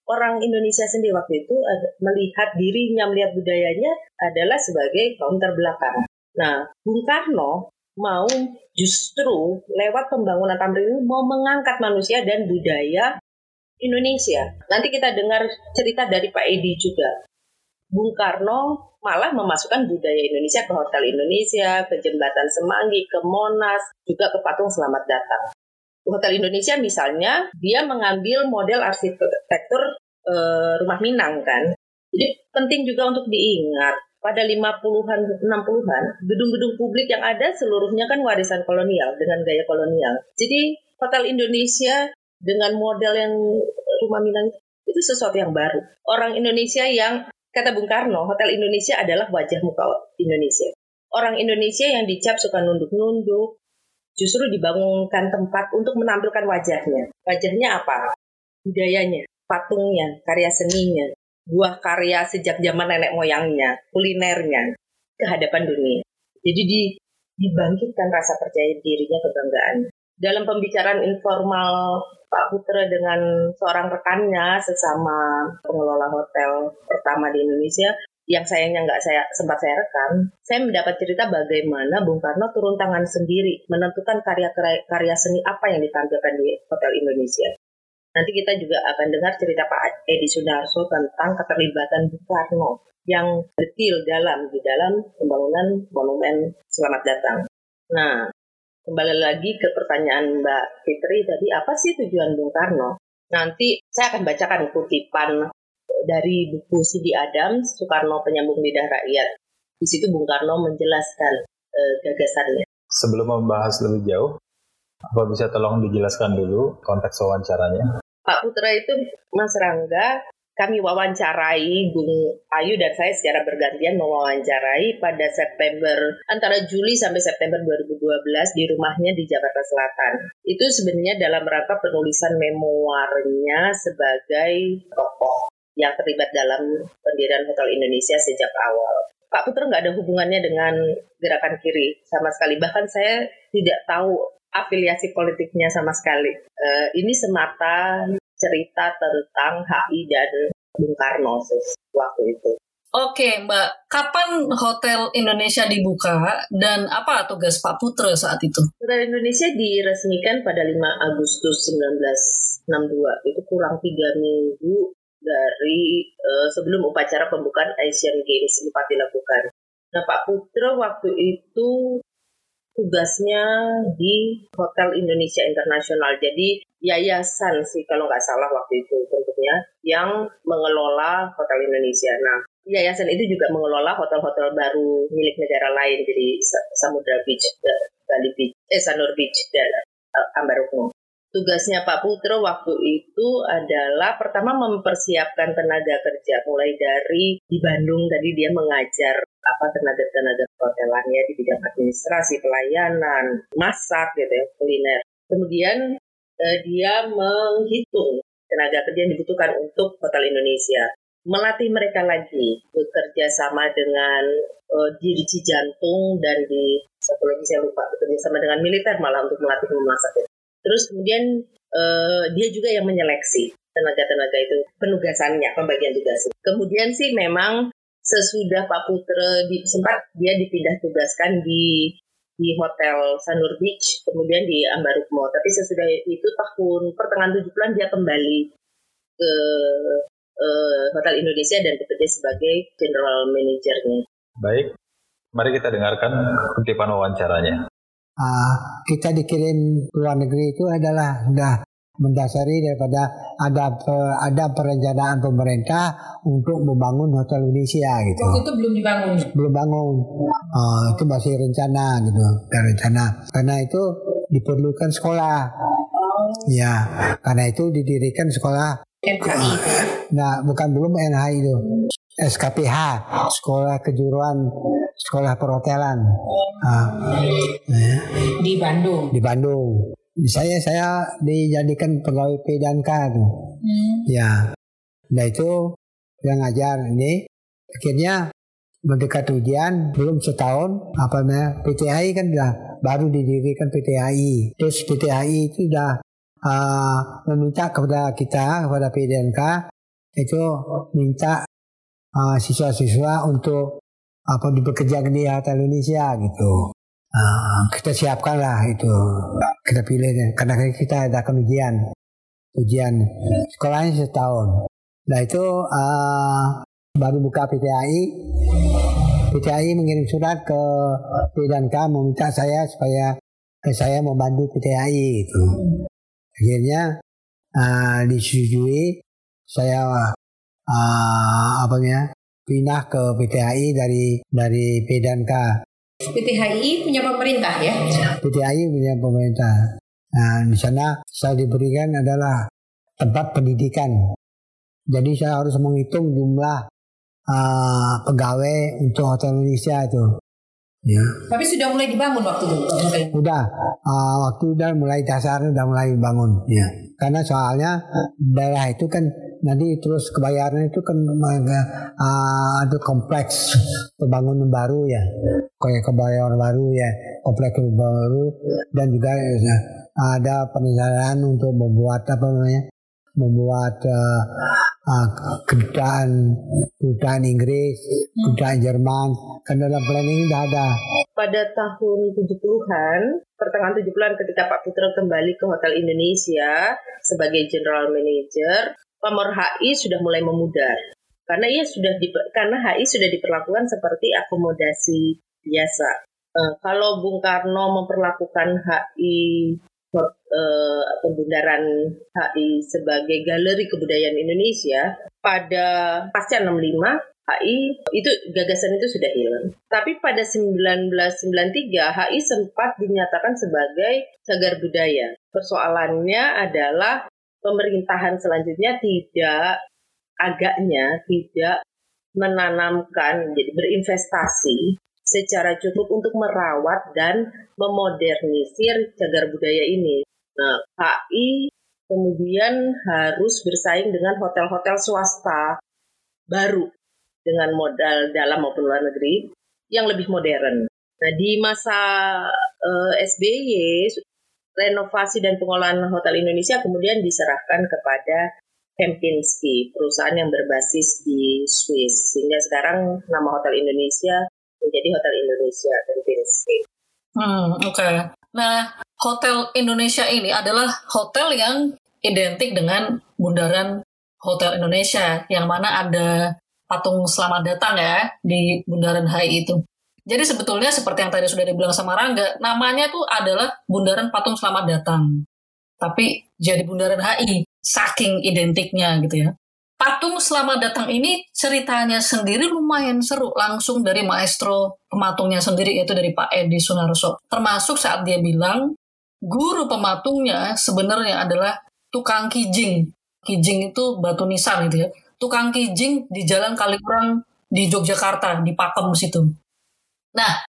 orang Indonesia sendiri waktu itu melihat dirinya, melihat budayanya adalah sebagai kaum terbelakang. Nah, Bung Karno mau justru lewat pembangunan Tamrin ini mau mengangkat manusia dan budaya Indonesia. Nanti kita dengar cerita dari Pak Edi juga. Bung Karno malah memasukkan budaya Indonesia ke Hotel Indonesia, ke Jembatan Semanggi, ke Monas, juga ke Patung Selamat Datang. Hotel Indonesia misalnya, dia mengambil model arsitektur e, rumah Minang kan. Jadi penting juga untuk diingat pada 50-an, 60-an, gedung-gedung publik yang ada seluruhnya kan warisan kolonial dengan gaya kolonial. Jadi Hotel Indonesia dengan model yang rumah Minang itu sesuatu yang baru. Orang Indonesia yang kata Bung Karno, Hotel Indonesia adalah wajah muka Indonesia. Orang Indonesia yang dicap suka nunduk-nunduk, justru dibangunkan tempat untuk menampilkan wajahnya. Wajahnya apa? Budayanya, patungnya, karya seninya, buah karya sejak zaman nenek moyangnya, kulinernya ke hadapan dunia. Jadi di, dibangkitkan rasa percaya dirinya, kebanggaan. Dalam pembicaraan informal Pak Putra dengan seorang rekannya sesama pengelola hotel pertama di Indonesia, yang sayangnya nggak saya sempat saya rekam, saya mendapat cerita bagaimana Bung Karno turun tangan sendiri menentukan karya-karya seni apa yang ditampilkan di Hotel Indonesia. Nanti kita juga akan dengar cerita Pak Edi Sudarso tentang keterlibatan Bung Karno yang detail dalam di dalam pembangunan monumen Selamat Datang. Nah, kembali lagi ke pertanyaan Mbak Fitri tadi, apa sih tujuan Bung Karno? Nanti saya akan bacakan kutipan dari buku Sidi Adam, Soekarno Penyambung Lidah Rakyat. Di situ Bung Karno menjelaskan eh, gagasannya. Sebelum membahas lebih jauh, apa bisa tolong dijelaskan dulu konteks wawancaranya? Pak Putra itu Mas Rangga kami wawancarai Bung Ayu dan saya secara bergantian mewawancarai pada September antara Juli sampai September 2012 di rumahnya di Jakarta Selatan. Itu sebenarnya dalam rangka penulisan memoarnya sebagai tokoh yang terlibat dalam pendirian Hotel Indonesia sejak awal. Pak Putra nggak ada hubungannya dengan gerakan kiri sama sekali. Bahkan saya tidak tahu afiliasi politiknya sama sekali. Uh, ini semata cerita tentang HI dan Bung Karno waktu itu. Oke Mbak, kapan Hotel Indonesia dibuka dan apa tugas Pak Putra saat itu? Hotel Indonesia diresmikan pada 5 Agustus 1962, itu kurang tiga minggu dari uh, sebelum upacara pembukaan Asian Games sempat dilakukan. Nah Pak Putra waktu itu tugasnya di Hotel Indonesia Internasional. Jadi yayasan sih kalau nggak salah waktu itu bentuknya yang mengelola Hotel Indonesia. Nah, yayasan itu juga mengelola hotel-hotel baru milik negara lain jadi Samudra Beach, eh, Bali Beach, eh Sanur Beach dan uh, Ambarukmo. Tugasnya Pak Putro waktu itu adalah pertama mempersiapkan tenaga kerja mulai dari di Bandung tadi dia mengajar apa tenaga-tenaga hotelannya di bidang administrasi, pelayanan, masak gitu ya, kuliner. Kemudian eh, dia menghitung tenaga kerja yang dibutuhkan untuk Hotel Indonesia. Melatih mereka lagi bekerja sama dengan eh, di Cijantung dan di satu lagi saya lupa bekerja sama dengan militer malah untuk melatih memasak. Terus kemudian uh, dia juga yang menyeleksi tenaga-tenaga itu penugasannya, pembagian tugas. Kemudian sih memang sesudah Pak Putra sempat dia dipindah tugaskan di di Hotel Sanur Beach, kemudian di Ambarukmo. Tapi sesudah itu tahun pertengahan 70-an dia kembali ke uh, Hotel Indonesia dan bekerja sebagai general manajernya. Baik, mari kita dengarkan kutipan wawancaranya uh, kita dikirim ke luar negeri itu adalah sudah mendasari daripada ada ada perencanaan pemerintah untuk membangun hotel Indonesia gitu. Waktu itu belum dibangun. Belum bangun. Uh, itu masih rencana gitu, rencana. Karena itu diperlukan sekolah. Ya, karena itu didirikan sekolah. Nah, bukan belum NHI itu. SKPH, Sekolah Kejuruan Sekolah Perhotelan. Uh, ya. Di Bandung. Di Bandung. Saya saya dijadikan pegawai P dan K tuh. Hmm. Ya. Nah itu yang ngajar ini akhirnya mendekat ujian belum setahun apa namanya PTI kan sudah baru didirikan PTI terus PTI itu sudah uh, meminta kepada kita kepada PDNK itu minta uh, siswa-siswa untuk apa bekerja di Hotel Indonesia gitu uh, kita siapkan lah itu. Kita pilih karena kita ada ujian ujian. Sekolahnya setahun. Nah itu uh, baru buka PTAI PTAI mengirim surat ke P dan K meminta saya supaya saya membantu PTAI itu. Akhirnya uh, disetujui. Saya uh, apa ya pindah ke PTAI dari dari P dan K PTHI punya pemerintah ya? PTHI punya pemerintah. Nah, di sana saya diberikan adalah tempat pendidikan. Jadi saya harus menghitung jumlah uh, pegawai untuk Hotel Indonesia itu. Ya. Tapi sudah mulai dibangun waktu itu. Udah, uh, waktu udah mulai dasar udah mulai bangun. Ya. Karena soalnya daerah itu kan nanti terus kebayaran itu kan uh, ada kompleks pembangunan baru ya, kayak kebayaran baru ya, kompleks baru. Dan juga ya, ada perencanaan untuk membuat apa namanya membuat uh, uh, kedutaan kedutaan Inggris, kedutaan Jerman, kan dalam planning sudah ada. Pada tahun 70-an, pertengahan 70-an ketika Pak Putra kembali ke Hotel Indonesia sebagai General Manager, pamor HI sudah mulai memudar. Karena ia sudah di, karena HI sudah diperlakukan seperti akomodasi biasa. Uh, kalau Bung Karno memperlakukan HI uh, bundaran HI sebagai galeri kebudayaan Indonesia pada pasca 65 HI itu gagasan itu sudah hilang. Tapi pada 1993 HI sempat dinyatakan sebagai cagar budaya. Persoalannya adalah pemerintahan selanjutnya tidak agaknya tidak menanamkan jadi berinvestasi secara cukup untuk merawat dan memodernisir cagar budaya ini. Nah, KI kemudian harus bersaing dengan hotel-hotel swasta baru dengan modal dalam maupun luar negeri yang lebih modern. Nah, di masa uh, eh, SBY, renovasi dan pengolahan hotel Indonesia kemudian diserahkan kepada Kempinski, perusahaan yang berbasis di Swiss. Sehingga sekarang nama Hotel Indonesia menjadi Hotel Indonesia Kempinski. Hmm, oke. Okay. Nah, Hotel Indonesia ini adalah hotel yang identik dengan Bundaran Hotel Indonesia, yang mana ada patung selamat datang ya di Bundaran HI itu. Jadi sebetulnya seperti yang tadi sudah dibilang sama Rangga, namanya itu adalah Bundaran Patung Selamat Datang. Tapi jadi Bundaran HI, saking identiknya gitu ya. Patung Selamat Datang ini ceritanya sendiri lumayan seru langsung dari maestro pematungnya sendiri yaitu dari Pak Edi Sunarso. Termasuk saat dia bilang guru pematungnya sebenarnya adalah tukang kijing. Kijing itu batu nisan gitu ya. Tukang kijing di Jalan Kalikurang di Yogyakarta, di Pakem situ. Nah,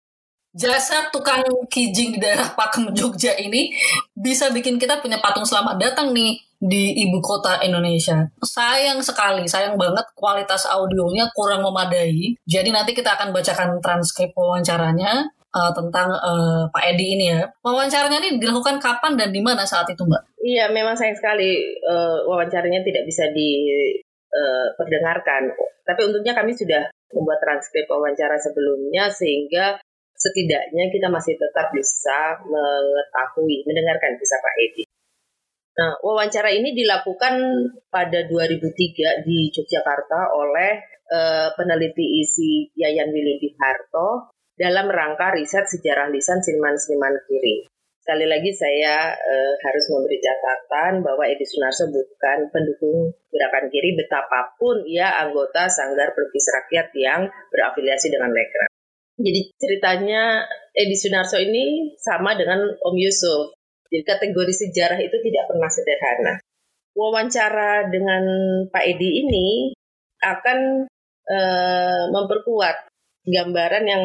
jasa tukang kijing di daerah Pakem Jogja ini bisa bikin kita punya patung selamat datang nih di ibu kota Indonesia. Sayang sekali, sayang banget kualitas audionya kurang memadai. Jadi nanti kita akan bacakan transkrip wawancaranya uh, tentang uh, Pak Edi ini ya. Wawancaranya ini dilakukan kapan dan di mana saat itu, Mbak? Iya, memang sayang sekali uh, wawancaranya tidak bisa diperdengarkan. Uh, Tapi untungnya kami sudah membuat transkrip wawancara sebelumnya sehingga setidaknya kita masih tetap bisa mengetahui, mendengarkan kisah Pak Edi. Nah, wawancara ini dilakukan pada 2003 di Yogyakarta oleh uh, peneliti isi Yayan Wiludi Harto dalam rangka riset sejarah lisan seniman-seniman kiri. Sekali lagi saya uh, harus memberi catatan bahwa Edi Sunarso bukan pendukung gerakan kiri betapapun ia anggota Sanggar Pelukis Rakyat yang berafiliasi dengan Lekra. Jadi ceritanya Edi Sunarso ini sama dengan Om Yusuf. Jadi kategori sejarah itu tidak pernah sederhana. Wawancara dengan Pak Edi ini akan e, memperkuat gambaran yang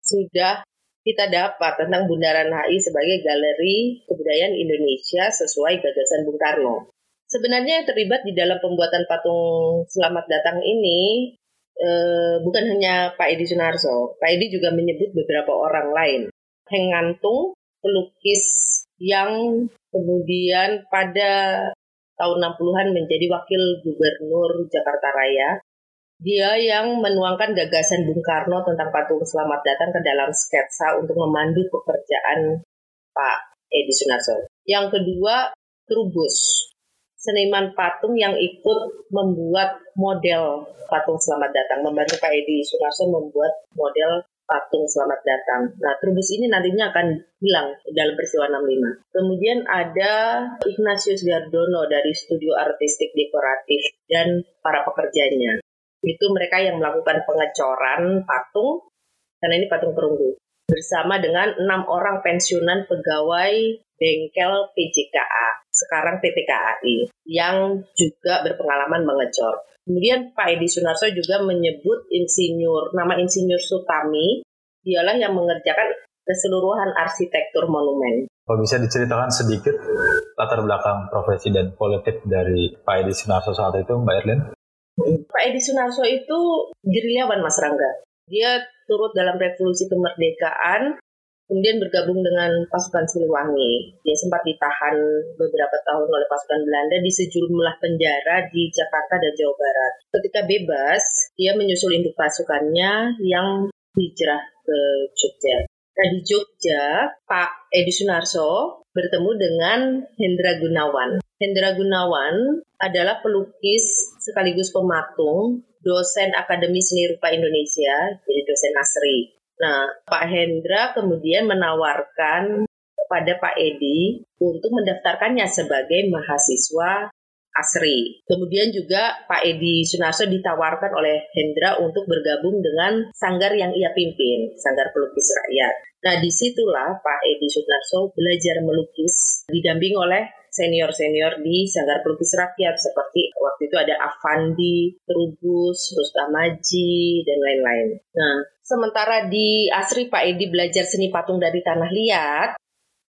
sudah kita dapat tentang Bundaran HI sebagai galeri kebudayaan Indonesia sesuai gagasan Bung Karno. Sebenarnya yang terlibat di dalam pembuatan patung selamat datang ini eh, bukan hanya Pak Edi Sunarso, Pak Edi juga menyebut beberapa orang lain. Heng Ngantung, pelukis yang kemudian pada tahun 60-an menjadi wakil gubernur Jakarta Raya. Dia yang menuangkan gagasan Bung Karno tentang patung selamat datang ke dalam sketsa untuk memandu pekerjaan Pak Edi Sunarso. Yang kedua, Trubus, seniman patung yang ikut membuat model patung selamat datang, membantu Pak Edi Sunarso membuat model patung selamat datang. Nah, Trubus ini nantinya akan hilang dalam peristiwa 65. Kemudian ada Ignatius Gardono dari studio artistik dekoratif dan para pekerjanya. Itu mereka yang melakukan pengecoran patung, karena ini patung perunggu, bersama dengan enam orang pensiunan pegawai bengkel PJKA, sekarang PT KAI, yang juga berpengalaman mengecor. Kemudian Pak Edi Sunarso juga menyebut insinyur, nama insinyur Sutami, dialah yang mengerjakan keseluruhan arsitektur monumen. Kalau bisa diceritakan sedikit latar belakang profesi dan politik dari Pak Edi Sunarso saat itu, Mbak Erlin? Edi Sunarso itu gerilyawan Mas Rangga. Dia turut dalam revolusi kemerdekaan kemudian bergabung dengan pasukan Siliwangi. Dia sempat ditahan beberapa tahun oleh pasukan Belanda di sejumlah penjara di Jakarta dan Jawa Barat. Ketika bebas, dia menyusul induk pasukannya yang hijrah ke Jogja. Nah di Jogja, Pak Edi Sunarso bertemu dengan Hendra Gunawan. Hendra Gunawan adalah pelukis sekaligus pematung, dosen Akademi Seni Rupa Indonesia, jadi dosen Asri. Nah, Pak Hendra kemudian menawarkan kepada Pak Edi untuk mendaftarkannya sebagai mahasiswa ASRI. Kemudian juga Pak Edi Sunarso ditawarkan oleh Hendra untuk bergabung dengan sanggar yang ia pimpin, Sanggar Pelukis Rakyat. Nah, di situlah Pak Edi Sunarso belajar melukis, didamping oleh senior-senior di Sanggar Pelukis Rakyat seperti waktu itu ada Avandi, Trubus, Rustamaji, dan lain-lain. Nah, sementara di Asri Pak Edi belajar seni patung dari tanah liat,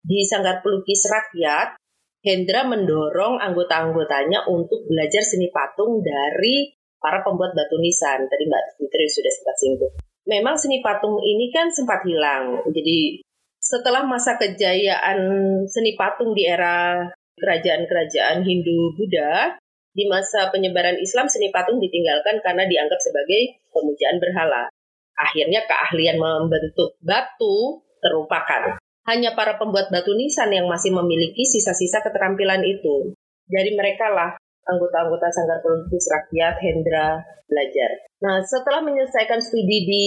di Sanggar Pelukis Rakyat, Hendra mendorong anggota-anggotanya untuk belajar seni patung dari para pembuat batu nisan. Tadi Mbak Fitri sudah sempat singgung. Memang seni patung ini kan sempat hilang. Jadi setelah masa kejayaan seni patung di era kerajaan-kerajaan Hindu-Buddha, di masa penyebaran Islam seni patung ditinggalkan karena dianggap sebagai pemujaan berhala. Akhirnya keahlian membentuk batu terlupakan. Hanya para pembuat batu nisan yang masih memiliki sisa-sisa keterampilan itu. Dari mereka lah anggota-anggota Sanggar Pelukis Rakyat Hendra belajar. Nah, setelah menyelesaikan studi di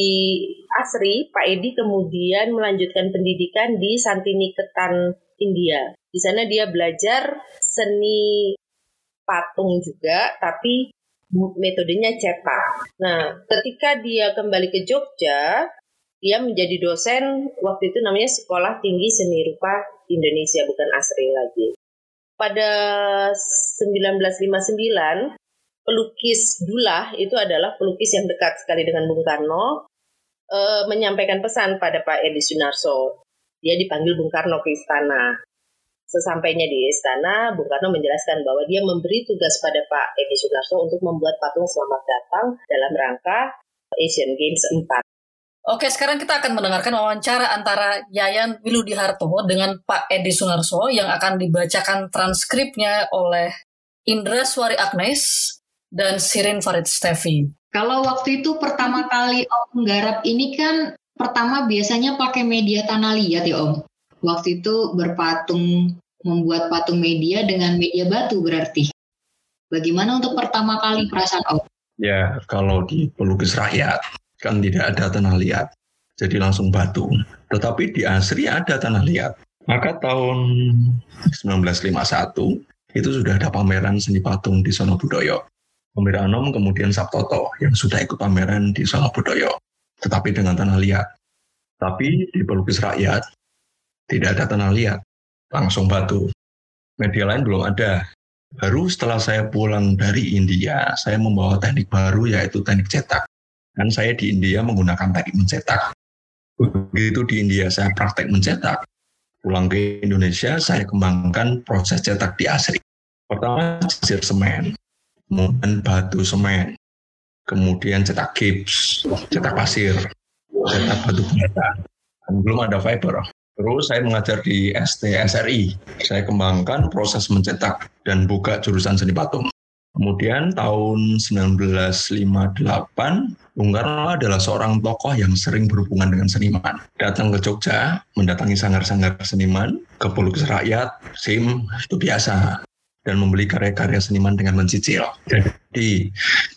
Asri, Pak Edi kemudian melanjutkan pendidikan di Santiniketan, India. Di sana dia belajar seni patung juga, tapi metodenya cetak. Nah, ketika dia kembali ke Jogja, dia menjadi dosen waktu itu namanya Sekolah Tinggi Seni Rupa Indonesia, bukan ASRI lagi. Pada 1959, pelukis Dullah itu adalah pelukis yang dekat sekali dengan Bung Karno, e, menyampaikan pesan pada Pak Edi Sunarso. Dia dipanggil Bung Karno ke istana. Sesampainya di istana, Bung Karno menjelaskan bahwa dia memberi tugas pada Pak Edi Sunarso untuk membuat patung selamat datang dalam rangka Asian Games 4. Oke, sekarang kita akan mendengarkan wawancara antara Yayan Wiludiharto dengan Pak Edi Sunarso yang akan dibacakan transkripnya oleh Indra Suari Agnes dan Sirin Farid Stevi. Kalau waktu itu pertama kali Om garap ini kan pertama biasanya pakai media tanah liat ya Om. Waktu itu berpatung membuat patung media dengan media batu berarti. Bagaimana untuk pertama kali perasaan Om? Ya, kalau di pelukis rakyat kan tidak ada tanah liat, jadi langsung batu. Tetapi di Asri ada tanah liat. Maka tahun 1951 itu sudah ada pameran seni patung di Sono Budoyo. Pemir Anom kemudian Sabtoto yang sudah ikut pameran di Sono Budoyo, tetapi dengan tanah liat. Tapi di pelukis rakyat tidak ada tanah liat, langsung batu. Media lain belum ada. Baru setelah saya pulang dari India, saya membawa teknik baru yaitu teknik cetak. Dan saya di India menggunakan teknik mencetak. Begitu di India saya praktek mencetak, pulang ke Indonesia saya kembangkan proses cetak di Asri. Pertama jasir semen, kemudian batu semen, kemudian cetak gips, cetak pasir, cetak batu bata. Belum ada fiber. Terus saya mengajar di STSRI. Saya kembangkan proses mencetak dan buka jurusan seni patung. Kemudian tahun 1958, Bung Karno adalah seorang tokoh yang sering berhubungan dengan seniman. Datang ke Jogja, mendatangi sanggar-sanggar seniman, ke pelukis rakyat, SIM, itu biasa dan membeli karya-karya seniman dengan mencicil. Jadi,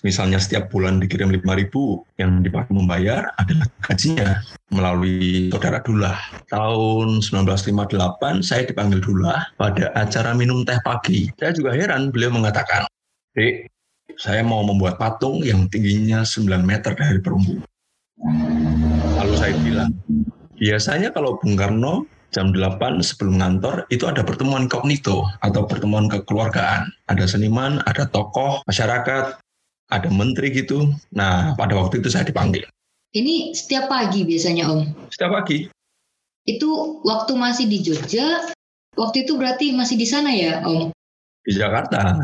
misalnya setiap bulan dikirim 5.000, yang dipakai membayar adalah gajinya melalui saudara Dullah. Tahun 1958, saya dipanggil Dullah pada acara minum teh pagi. Saya juga heran, beliau mengatakan, Dek, saya mau membuat patung yang tingginya 9 meter dari perunggu. Lalu saya bilang, biasanya kalau Bung Karno jam 8 sebelum ngantor itu ada pertemuan kognito atau pertemuan kekeluargaan. Ada seniman, ada tokoh, masyarakat, ada menteri gitu. Nah, pada waktu itu saya dipanggil. Ini setiap pagi biasanya Om? Setiap pagi. Itu waktu masih di Jogja, waktu itu berarti masih di sana ya Om? Di Jakarta,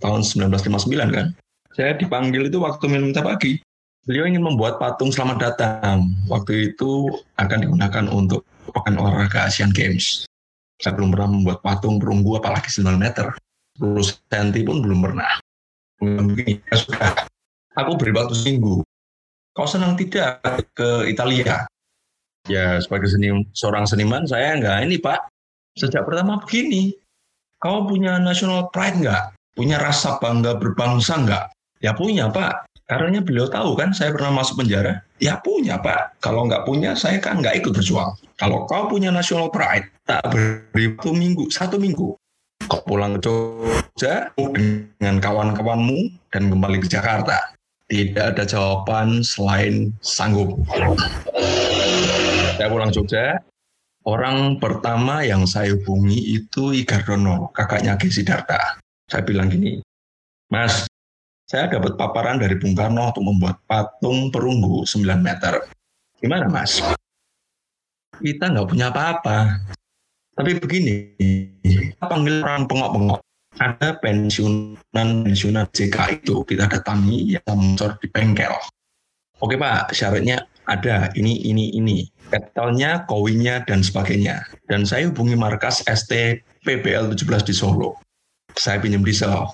tahun 1959 kan. Saya dipanggil itu waktu minta pagi. Beliau ingin membuat patung selamat datang. Waktu itu akan digunakan untuk pekan olahraga Asian Games. Saya belum pernah membuat patung perunggu apalagi 9 meter. 10 cm pun belum pernah. Begini, ya sudah. Aku beri waktu seminggu. Kau senang tidak ke Italia? Ya, sebagai seni, seorang seniman, saya enggak ini, Pak. Sejak pertama begini, kau punya national pride enggak? Punya rasa bangga berbangsa enggak? Ya punya, Pak. Karena beliau tahu kan saya pernah masuk penjara. Ya punya Pak. Kalau nggak punya saya kan nggak ikut berjuang. Kalau kau punya national pride, tak beri waktu minggu, satu minggu. Kau pulang ke Jogja dengan kawan-kawanmu dan kembali ke Jakarta. Tidak ada jawaban selain sanggup. Saya pulang Jogja, orang pertama yang saya hubungi itu Igardono, kakaknya Gesi Darta. Saya bilang gini, Mas, saya dapat paparan dari Bung Karno untuk membuat patung perunggu 9 meter. Gimana mas? Kita nggak punya apa-apa. Tapi begini, kita panggil orang pengok-pengok. Ada pensiunan pensiunan JK itu kita datangi yang muncul di bengkel. Oke Pak, syaratnya ada ini, ini, ini. Petalnya, kowinya, dan sebagainya. Dan saya hubungi markas ST PBL 17 di Solo. Saya pinjam diesel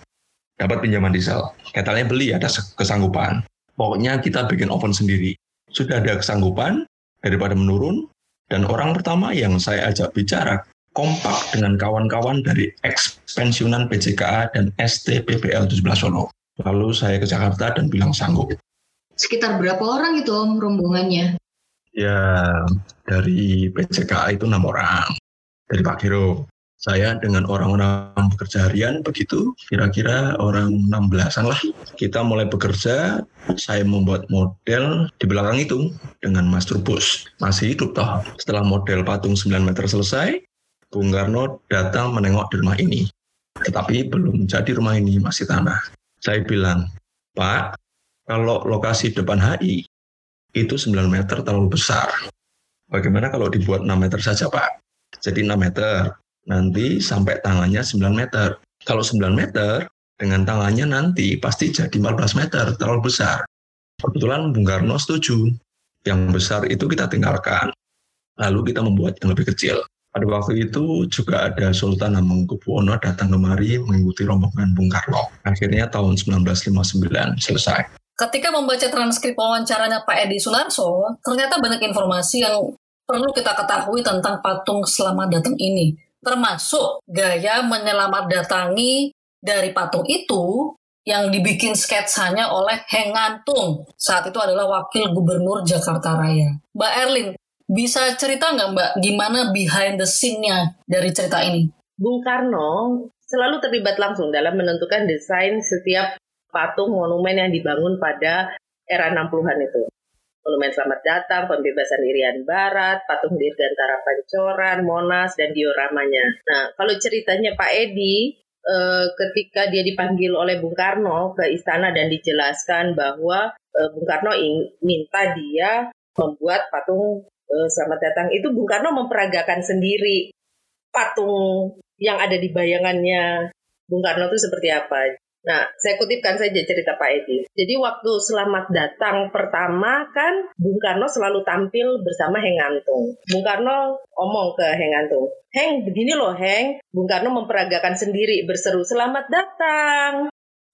dapat pinjaman diesel. Ketalnya beli ada kesanggupan. Pokoknya kita bikin oven sendiri. Sudah ada kesanggupan daripada menurun. Dan orang pertama yang saya ajak bicara kompak dengan kawan-kawan dari ekspensiunan PJKA dan STPPL 17 Solo. Lalu saya ke Jakarta dan bilang sanggup. Sekitar berapa orang itu om rombongannya? Ya dari PJKA itu enam orang. Dari Pak Giro, saya dengan orang-orang bekerja harian begitu, kira-kira orang 16-an lah. Kita mulai bekerja, saya membuat model di belakang itu dengan Mas Trubus. Masih hidup toh. Setelah model patung 9 meter selesai, Bung Karno datang menengok di rumah ini. Tetapi belum jadi rumah ini, masih tanah. Saya bilang, Pak, kalau lokasi depan HI itu 9 meter terlalu besar. Bagaimana kalau dibuat 6 meter saja, Pak? Jadi 6 meter, nanti sampai tangannya 9 meter. Kalau 9 meter, dengan tangannya nanti pasti jadi 14 meter, terlalu besar. Kebetulan Bung Karno setuju. Yang besar itu kita tinggalkan. Lalu kita membuat yang lebih kecil. Pada waktu itu juga ada Sultan Hamengkubuwono datang kemari mengikuti rombongan Bung Karno. Akhirnya tahun 1959 selesai. Ketika membaca transkrip wawancaranya Pak Edi Sunarso, ternyata banyak informasi yang perlu kita ketahui tentang patung selamat datang ini termasuk gaya menyelamatdatangi dari patung itu yang dibikin sketsanya oleh Heng Ngantung. Saat itu adalah wakil gubernur Jakarta Raya. Mbak Erlin, bisa cerita nggak Mbak gimana behind the scene-nya dari cerita ini? Bung Karno selalu terlibat langsung dalam menentukan desain setiap patung monumen yang dibangun pada era 60-an itu. Monumen Selamat Datang, Pembebasan Irian Barat, Patung Dirgantara Pancoran, Monas, dan dioramanya. Nah, kalau ceritanya Pak Edi, eh, ketika dia dipanggil oleh Bung Karno ke istana dan dijelaskan bahwa eh, Bung Karno minta dia membuat patung eh, Selamat Datang, itu Bung Karno memperagakan sendiri patung yang ada di bayangannya Bung Karno itu seperti apa. Nah, saya kutipkan saja cerita Pak Edi. Jadi waktu selamat datang pertama kan Bung Karno selalu tampil bersama Heng Antung. Bung Karno omong ke Heng Antung, Heng begini loh Heng, Bung Karno memperagakan sendiri berseru selamat datang.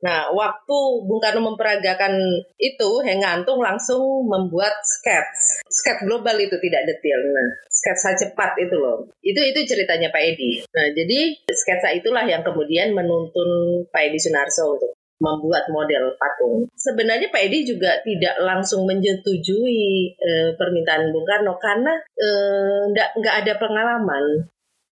Nah, waktu Bung Karno memperagakan itu, Heng Antung langsung membuat sketch. Sketch global itu tidak detail. Nah, sketsa cepat itu loh. Itu itu ceritanya Pak Edi. Nah, jadi sketsa itulah yang kemudian menuntun Pak Edi Sunarso untuk membuat model patung. Sebenarnya Pak Edi juga tidak langsung menyetujui e, permintaan Bung Karno karena nggak e, nggak ada pengalaman.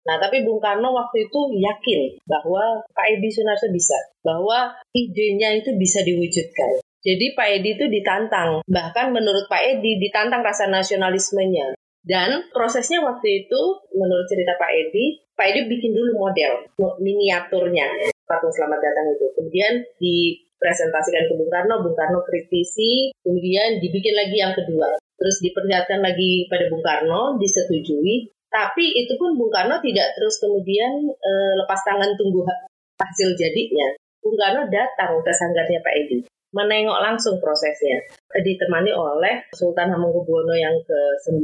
Nah, tapi Bung Karno waktu itu yakin bahwa Pak Edi Sunarso bisa, bahwa idenya itu bisa diwujudkan. Jadi Pak Edi itu ditantang, bahkan menurut Pak Edi ditantang rasa nasionalismenya. Dan prosesnya waktu itu, menurut cerita Pak Edi, Pak Edi bikin dulu model, miniaturnya, patung selamat datang itu. Kemudian dipresentasikan ke Bung Karno, Bung Karno kritisi, kemudian dibikin lagi yang kedua. Terus diperlihatkan lagi pada Bung Karno, disetujui, tapi itu pun Bung Karno tidak terus kemudian e, lepas tangan tunggu hasil jadinya. Bung Karno datang ke sanggarnya Pak Edi, menengok langsung prosesnya. Ditemani oleh Sultan Hamengkubuwono yang ke-9.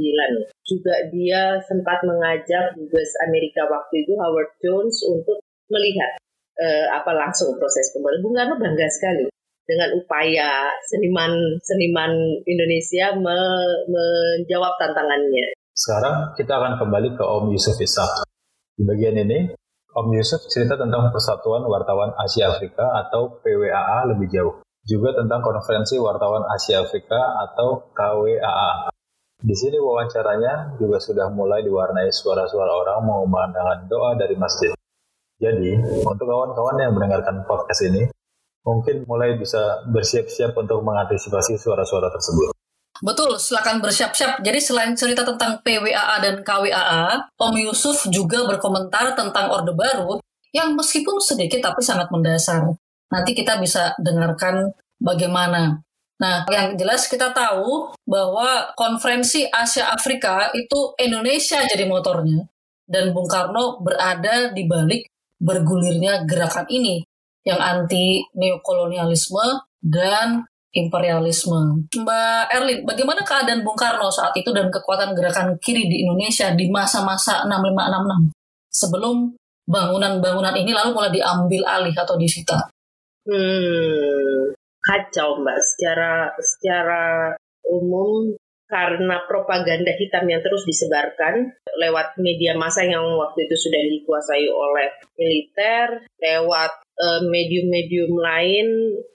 Juga dia sempat mengajak dubes Amerika waktu itu Howard Jones untuk melihat e, apa langsung proses pembuatan. Bung Karno bangga sekali dengan upaya seniman-seniman Indonesia me, menjawab tantangannya. Sekarang kita akan kembali ke Om Yusuf Ishak. Di bagian ini, Om Yusuf cerita tentang Persatuan Wartawan Asia Afrika atau PWAA lebih jauh. Juga tentang Konferensi Wartawan Asia Afrika atau KWAA. Di sini wawancaranya juga sudah mulai diwarnai suara-suara orang mengumandangkan doa dari masjid. Jadi, untuk kawan-kawan yang mendengarkan podcast ini, mungkin mulai bisa bersiap-siap untuk mengantisipasi suara-suara tersebut. Betul, silakan bersiap-siap. Jadi selain cerita tentang PWAA dan KWAA, Om Yusuf juga berkomentar tentang Orde Baru yang meskipun sedikit tapi sangat mendasar. Nanti kita bisa dengarkan bagaimana. Nah, yang jelas kita tahu bahwa konferensi Asia Afrika itu Indonesia jadi motornya. Dan Bung Karno berada di balik bergulirnya gerakan ini yang anti neokolonialisme dan imperialisme. Mbak Erlin, bagaimana keadaan Bung Karno saat itu dan kekuatan gerakan kiri di Indonesia di masa-masa 6566 sebelum bangunan-bangunan ini lalu mulai diambil alih atau disita? Hmm, kacau Mbak. Secara secara umum karena propaganda hitam yang terus disebarkan lewat media massa yang waktu itu sudah dikuasai oleh militer, lewat eh, medium-medium lain,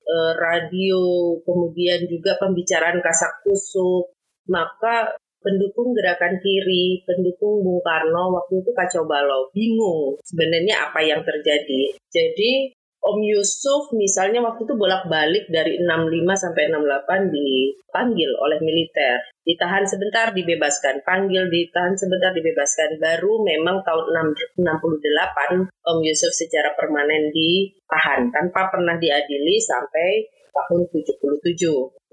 uh, radio, kemudian juga pembicaraan kasak kusuk, maka pendukung gerakan kiri, pendukung Bung Karno waktu itu kacau balau, bingung sebenarnya apa yang terjadi. Jadi Om Yusuf misalnya waktu itu bolak-balik dari 65 sampai 68 dipanggil oleh militer. Ditahan sebentar dibebaskan, panggil ditahan sebentar dibebaskan. Baru memang tahun 68 Om Yusuf secara permanen ditahan tanpa pernah diadili sampai tahun 77.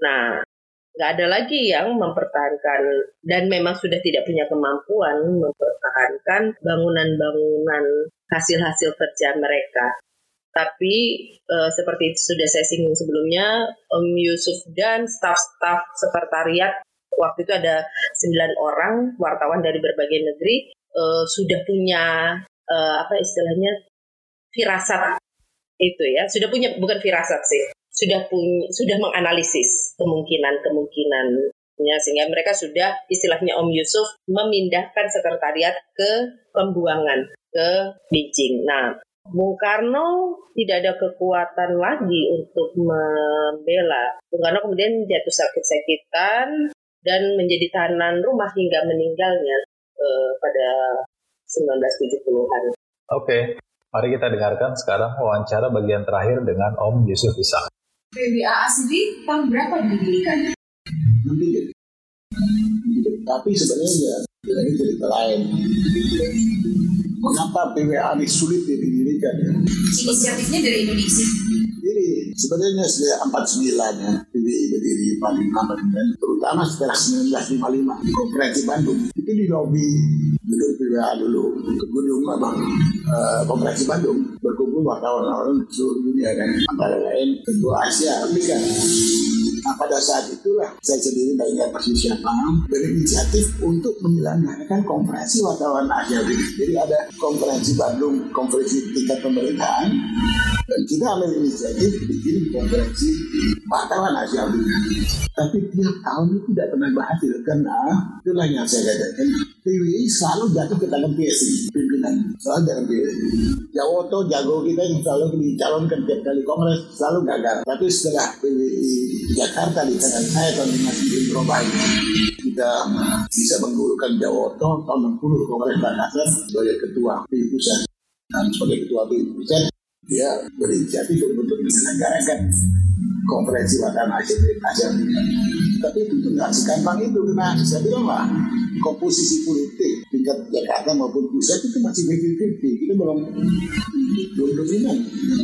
Nah, nggak ada lagi yang mempertahankan dan memang sudah tidak punya kemampuan mempertahankan bangunan-bangunan hasil-hasil kerja mereka. Tapi uh, seperti sudah saya singgung sebelumnya, Om Yusuf dan staf-staf sekretariat waktu itu ada 9 orang wartawan dari berbagai negeri uh, sudah punya uh, apa istilahnya firasat itu ya, sudah punya bukan firasat sih, sudah punya sudah menganalisis kemungkinan-kemungkinan sehingga mereka sudah istilahnya Om Yusuf memindahkan sekretariat ke pembuangan ke Beijing. Nah, Bung Karno tidak ada kekuatan lagi untuk membela. Bung Karno kemudian jatuh sakit-sakitan dan menjadi tahanan rumah hingga meninggalnya uh, pada 1970-an. Oke, okay. mari kita dengarkan sekarang wawancara bagian terakhir dengan Om Yusuf Ishak. PBAA sendiri tahun berapa didirikan? Tapi sebenarnya ini cerita lain. Mengapa PWA ini sulit didirikan? Inisiatifnya dari Indonesia? berdiri sebenarnya sejak 49 ya PBI berdiri paling lama dan terutama setelah 1955 konferensi Bandung itu di lobi gedung PBA dulu gedung memang uh, Bandung berkumpul wartawan-wartawan seluruh dunia kan antara lain ketua Asia Afrika Nah pada saat itulah saya sendiri tidak ingat persis siapa. Berinisiatif untuk menyelenggarakan konferensi wartawan Asia Jadi ada konferensi Bandung, konferensi tingkat pemerintahan, dan kita ambil inisiatif bikin konferensi wartawan Asia. Tapi tiap tahun itu tidak pernah berhasil karena itulah yang saya katakan PWI selalu jatuh ke tangan PSI pimpinan selalu dalam PSI. Jawoto jago kita yang selalu dicalonkan tiap kali kongres selalu gagal. Tapi setelah PWI Jakarta di tangan saya tahun 59 berubah kita bisa menggurukan Jawoto tahun 60 kongres Makassar sebagai ketua PWI pusat dan sebagai ketua PWI pusat dia berinisiatif untuk menyelenggarakan konferensi wartawan Asia Asia tapi itu tidak segampang itu karena saya bilang lah komposisi politik tingkat Jakarta maupun pusat itu masih 50-50 kita belum belum dominan.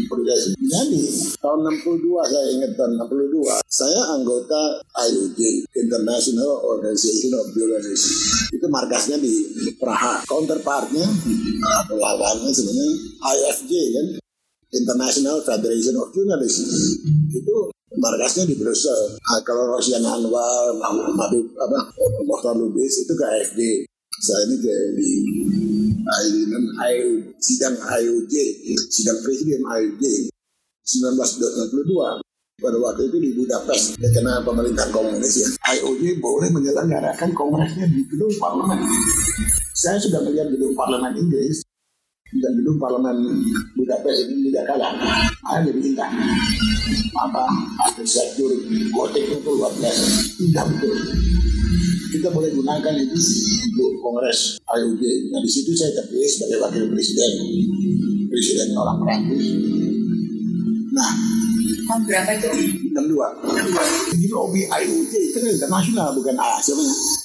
Progresi jadi tahun 62 saya ingat tahun 62 saya anggota IOJ International Organization of Journalists itu markasnya di Praha. Counterpartnya atau lawannya sebenarnya IFJ kan International Federation of Journalists. Itu markasnya di Brussel. Nah, kalau Rosiana Anwar, Mabib, apa, Mokhtar Lubis itu ke AFD. Saya ini ke di IU, sidang IUJ, sidang presiden IUJ 1962 pada waktu itu di Budapest karena pemerintahan komunis ya. IOJ boleh menyelenggarakan kongresnya di gedung parlemen. Saya sudah melihat gedung parlemen Inggris dan gedung parlemen Budapest ini tidak kalah. Ada jadi indah. Apa? Arsitektur gotik itu luar biasa. Indah betul. Kita boleh gunakan itu untuk kongres IOJ nah di situ saya terpilih sebagai wakil presiden. Presiden orang Perancis. Nah tahun berapa itu? 62 di lobby IOJ itu kan internasional bukan Asia.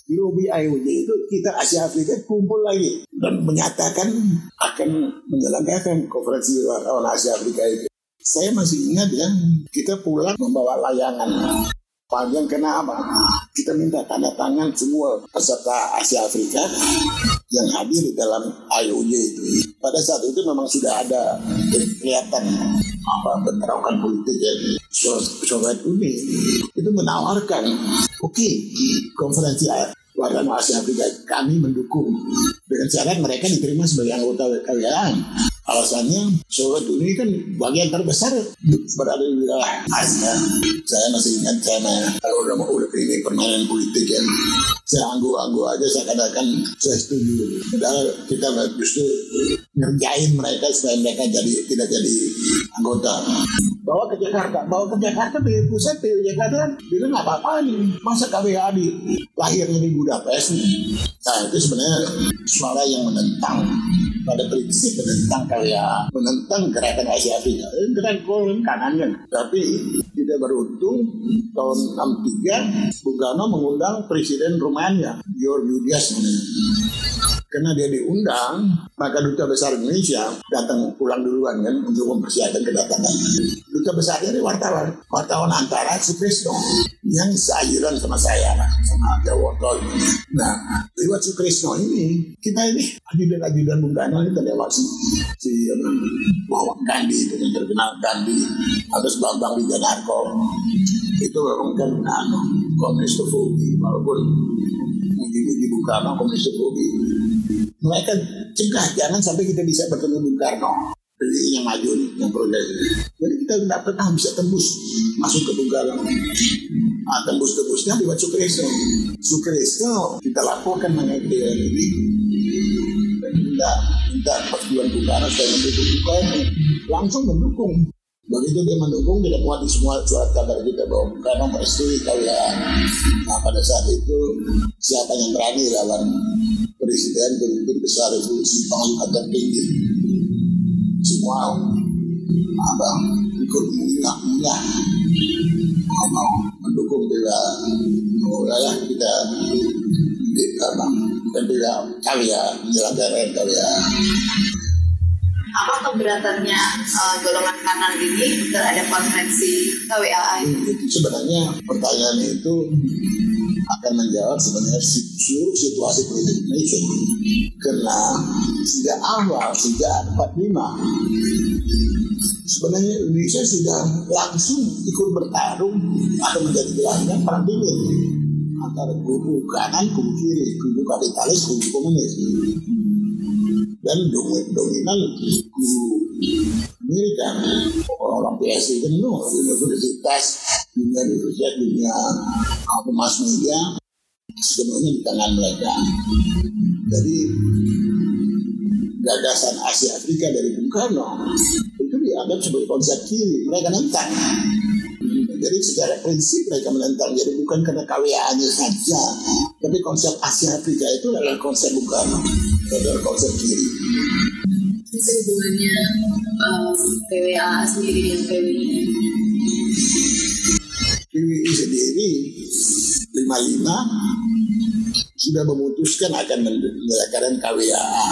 Di lobby IOJ itu kita Asia Afrika kumpul lagi dan menyatakan akan menyelenggarakan konferensi wartawan Asia Afrika itu. Saya masih ingat ya, kita pulang membawa layangan panjang kenapa? Kita minta tanda tangan semua peserta Asia Afrika yang hadir di dalam IOJ itu. Pada saat itu memang sudah ada kelihatan apa bentrokan politik ya Soviet Uni itu menawarkan oke okay, konferensi warga Asia Afrika kami mendukung. Dengan syarat mereka diterima sebagai anggota WKWA alasannya Soviet Uni kan bagian terbesar berada di wilayah Asia. Saya masih ingat saya kalau udah mau udah ini permainan politik ya saya anggu-anggu aja saya katakan saya setuju. Padahal kita justru ngerjain mereka supaya mereka jadi tidak jadi anggota. Bawa ke Jakarta bawa ke Jakarta di pusat di Jakarta bilang nggak apa-apa nih. Masa KWA di lahirnya di Budapest nah itu sebenarnya suara yang menentang pada prinsip menentang KWA menentang gerakan Asia Afrika gerakan kolon kanan kan. Tapi kita beruntung tahun 63 Bung Karno mengundang Presiden Rumania George Yudias karena dia diundang, maka duta besar Indonesia datang pulang duluan kan untuk mempersiapkan kedatangan. Duta besar dari wartawan, wartawan antara Sukrisno yang sayuran sama saya, sama Jawoto. Nah, lewat Sukrisno ini, kita ini ajudan-ajudan Bung Karno ini terlewat si, si Muhammad Gandhi itu yang terkenal Gandhi, atas Bambang Wijanarko. Itu memang kan anu, komunis walaupun muji-muji Bung Karno komunis mereka cegah jangan sampai kita bisa bertemu Bung Karno yang maju nih, yang progresif. Jadi kita tidak pernah bisa tembus masuk ke Bung Karno. Nah, tembus-tembusnya lewat Sukresno. Sukresno kita laporkan mengenai ini. Dan minta, minta persetujuan Bung Karno saya mendukung Bung Langsung mendukung. Begitu dia mendukung, tidak muat di semua surat kabar kita bahwa Bung Karno merestui kalian. Nah pada saat itu siapa yang berani lawan presiden pemimpin besar revolusi panglima tertinggi semua apa ikut munyah munyah mau mendukung bila wilayah kita di apa bukan bila kalian menjelaskan kalian apa keberatannya uh, golongan kanan ini terhadap konferensi KWAA itu sebenarnya pertanyaan itu akan menjawab sebenarnya seluruh situasi politik Indonesia karena sejak awal sejak 45 sebenarnya Indonesia sudah langsung ikut bertarung atau menjadi gelanggang perang dingin. Antara kubu kanan, kubu kiri, kubu kapitalis, kubu komunis. Dan dominan kubu Amerika orang-orang PSI jenuh universitas dunia universitas dunia apa mass media sepenuhnya di tangan mereka. Jadi gagasan Asia Afrika dari Bung Karno itu dianggap sebagai konsep kiri mereka nentang. Jadi secara prinsip mereka menentang jadi bukan karena KWA-nya saja tapi konsep Asia Afrika itu adalah konsep Bung Karno adalah konsep kiri Hubungannya um, PWA sendiri dengan PWI PWI sendiri 55 sudah memutuskan akan menyelenggarakan KWAA.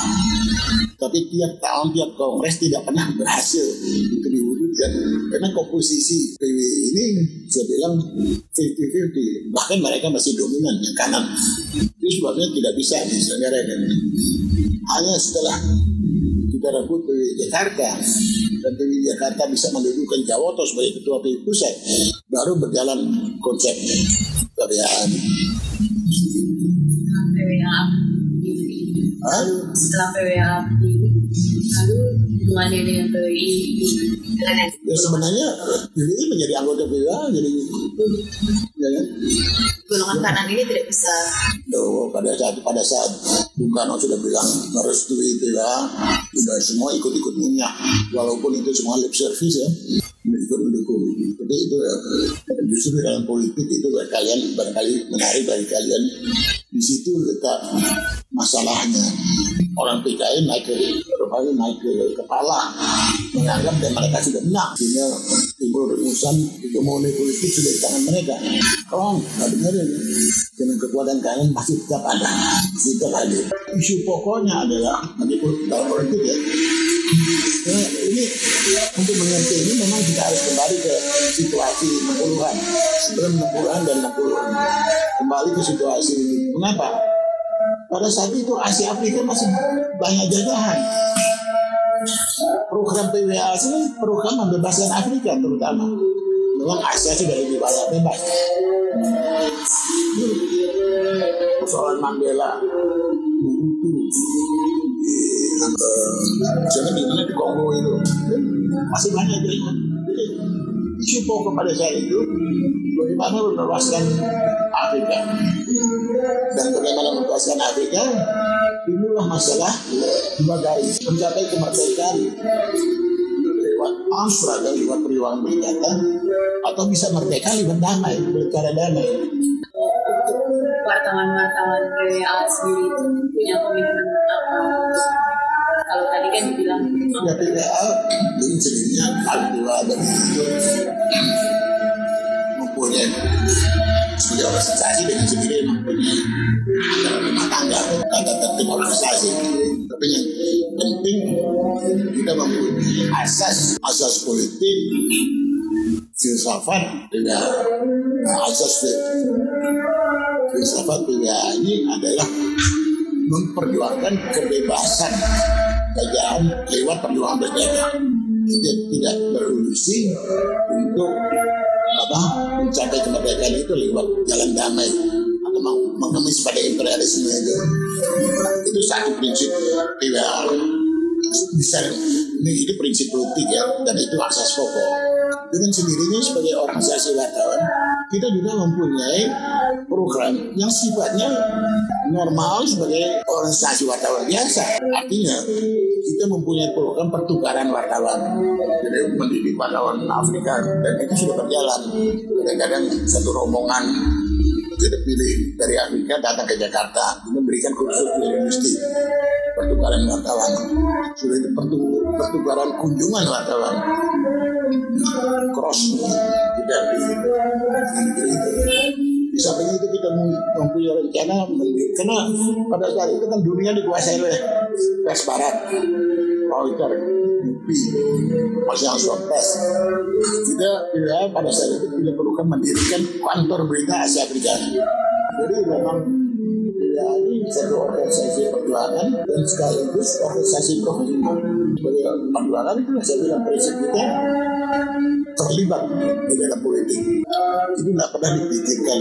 Tapi tiap tahun, tiap kongres tidak pernah berhasil itu diwujudkan. Karena komposisi PWI ini saya bilang 50-50. Bahkan mereka masih dominan yang kanan. Itu sebabnya tidak bisa diselenggarakan. Hanya setelah kita rebut PWI Jakarta. Dan PWI Jakarta bisa mendudukan Jawoto sebagai ketua PWI pusat. Baru berjalan konsep KWAA. PWA setelah PWA lalu hubungannya dengan PWI dengan Ya sebenarnya PWI menjadi anggota PWA jadi ya kan? golongan kanan ini tidak bisa. Tuh, pada saat pada saat Bung Karno sudah bilang merestui PWA sudah semua ikut-ikut minyak walaupun itu semua lip service ya ikut mendukung. Tapi itu ya, justru dalam politik itu kalian barangkali menarik bagi kalian. Di situ letak masalahnya orang PKI naik ke rupanya naik ke kepala. Menganggap dan mereka sudah menang. Sehingga timbul rumusan hegemoni politik sudah di tangan mereka. Kalau nggak dengerin dengan kekuatan kalian masih tetap ada. Masih tetap ada. Isu pokoknya adalah nanti dalam politik ya. Nah, ini untuk mengerti ini memang kita harus kembali ke situasi 60-an sebelum 60-an dan 60-an kembali ke situasi. Ini kenapa pada saat itu Asia Afrika masih banyak jajahan. Program PWA ini program membebaskan Afrika terutama. Memang Asia sudah lebih banyak bebas. Persoalan Mandela Jangan di mana di Kongo itu. Masih banyak jaringan. Jadi isu pokok pada saat itu bagaimana membebaskan Afrika dan bagaimana membebaskan Afrika inilah masalah garis mencapai kemerdekaan. Lewat arms struggle lewat perjuangan berkata atau bisa merdeka lewat damai berbicara damai. Wartawan-wartawan PWA sendiri itu punya komitmen apa kalau tadi kan dibilang ya PPA alhamdulillah dari itu mempunyai sebagai organisasi dengan sendiri mempunyai aturan rumah tangga tanda tertib organisasi tapi yang penting kita mempunyai asas asas politik filsafat juga nah, asas filsafat juga ini adalah memperjuangkan kebebasan kerajaan lewat perjuangan berbeda. Tidak tidak berurusi untuk apa mencapai kemerdekaan itu lewat jalan damai atau mau mengemis pada imperialisme itu. Itu satu prinsip PWA. Bisa ini, ini prinsip politik ya dan itu asas pokok. Dengan sendirinya sebagai organisasi wartawan kita juga mempunyai program yang sifatnya normal sebagai organisasi wartawan biasa. Artinya kita mempunyai program pertukaran wartawan. Jadi mendidik wartawan Afrika dan itu sudah berjalan. Kadang-kadang satu rombongan kita pilih dari Afrika datang ke Jakarta. Memberikan kursus linguistik. Pertukaran wartawan. Sudah itu pertu- pertukaran kunjungan wartawan. Cross. Tidak di di samping itu kita mempunyai rencana karena pada saat itu kan dunia dikuasai oleh pers barat Reuters, UP, masih yang swab test. Kita ya, pada saat itu tidak perlukan mendirikan kantor berita Asia Tenggara. Jadi memang ya, ini satu organisasi perjuangan dan sekaligus organisasi profesional. Sebagai perjuangan itu saya bilang prinsip kita terlibat di dalam politik. Itu tidak pernah dipikirkan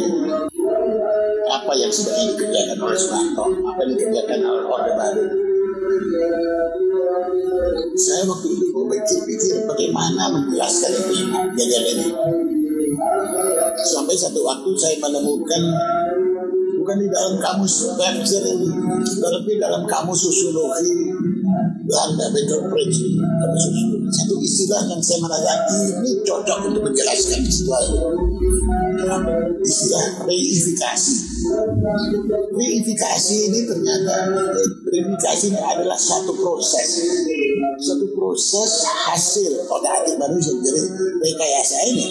apa yang sebenarnya dikerjakan oleh Soeharto, apa yang dikerjakan oleh Orde Baru. Saya waktu itu berpikir-pikir bagaimana menjelaskan ini kejadian ini. Sampai satu waktu saya menemukan bukan di dalam kamus Webster ini, tetapi dalam kamus sosiologi Belanda Better French kamus sosiologi. Satu istilah yang saya merasa ini cocok untuk menjelaskan istilah ini. Istilah reifikasi. Reifikasi ini ternyata reifikasi ini adalah satu proses. Satu proses hasil otak atik manusia. Rekayasa ini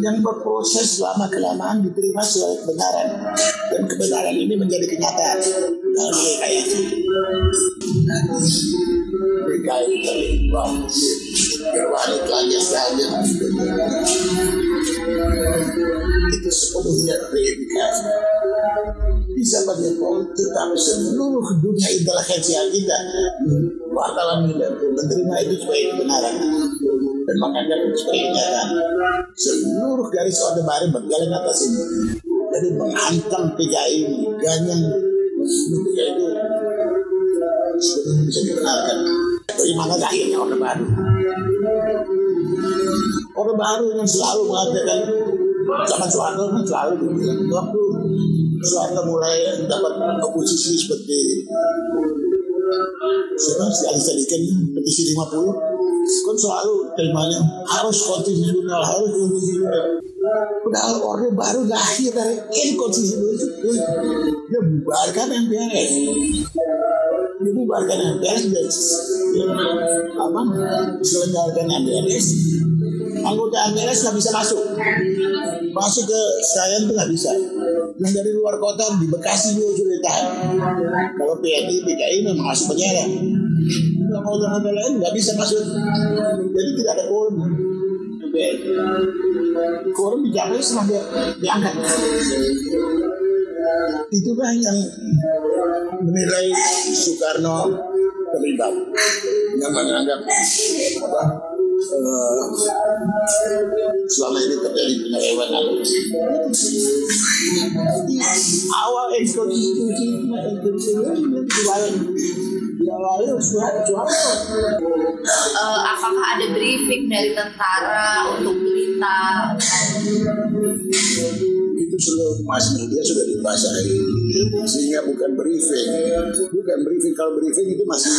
yang berproses selama kelamaan diterima sebagai kebenaran dan kebenaran ini menjadi kenyataan. Dalam rekayasa rekayasa. Berwani telanjang telanjang itu sepenuhnya reifikasi bisa bagaimana tetapi seluruh dunia intelijensia kita. Wartawan kita menerima itu sebagai kebenaran. Dan itu sebagai kenyataan seluruh garis orde baru berjalan atas ini. Jadi menghantam PKI ganyang PKI itu sebenarnya bisa dibenarkan bagaimana akhirnya orde baru orde baru yang selalu mengatakan zaman Soeharto kan selalu dibilang waktu Soeharto mulai dapat oposisi seperti siapa? Si Ali Sadikin petisi 50 kan selalu temanya harus konstitusional harus konstitusional. Padahal orde baru lahir dari inkonstitusional itu dia bubarkan MPRS dia bubarkan MPRS dan apa selenggarakan MPRS anggota MPRS nggak bisa masuk. Masuk ke Senayan itu nggak bisa. Yang dari luar kota di Bekasi juga sudah ditahan kalau PNI PKI memang masuk yang mau yang lain nggak bisa masuk. Jadi tidak ada quorum. Quorum dicapai setelah dia diangkat itulah yang menilai Soekarno terlibat yang menganggap apa uh, selama ini terjadi penyelewengan. Awal konstitusi diawali Soeharto. Uh, apakah ada briefing dari tentara untuk berita? Seluruh mass media sudah dikuasai sehingga bukan briefing. Bukan briefing. Kalau briefing itu masih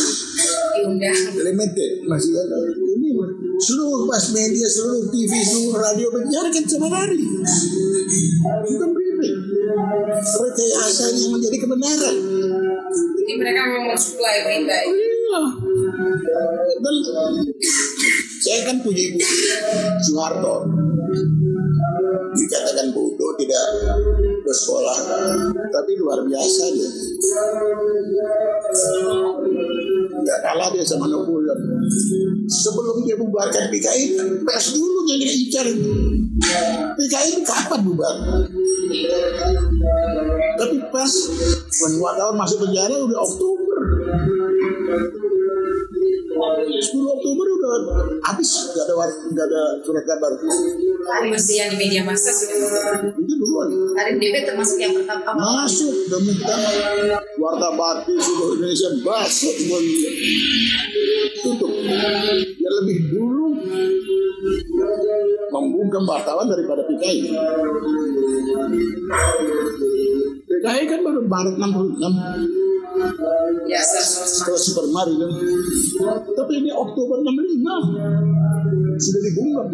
limited. Masih ada. Ini seluruh mass media seluruh TV seluruh radio menyiarkan setiap hari bukan briefing. Rekayasa yang menjadi kebenaran. Jadi mereka memang mensuplai berita itu. Iya. Dan saya kan ibu Soeharto dikatakan bodoh tidak bersekolah. Tapi luar biasa dia. Nggak kalah dia sama Napoleon sebelum dia bubarkan PKI pers dulu yang dia incar. PKI itu kapan bubar? Tapi pas wartawan masuk penjara udah Oktober 10 Oktober udah habis nggak ada nggak ada surat kabar. Hari mesti yang di media massa sudah. itu duluan. Hari DB termasuk yang pertama. masuk demi kita. Warta bakti seluruh Indonesia masuk tutup. Ya lebih dulu membungkam wartawan daripada PKI PKI kan baru Maret 66 Ya, setelah setelah Super Mario kan. tapi ini Oktober 65 sudah dibungkam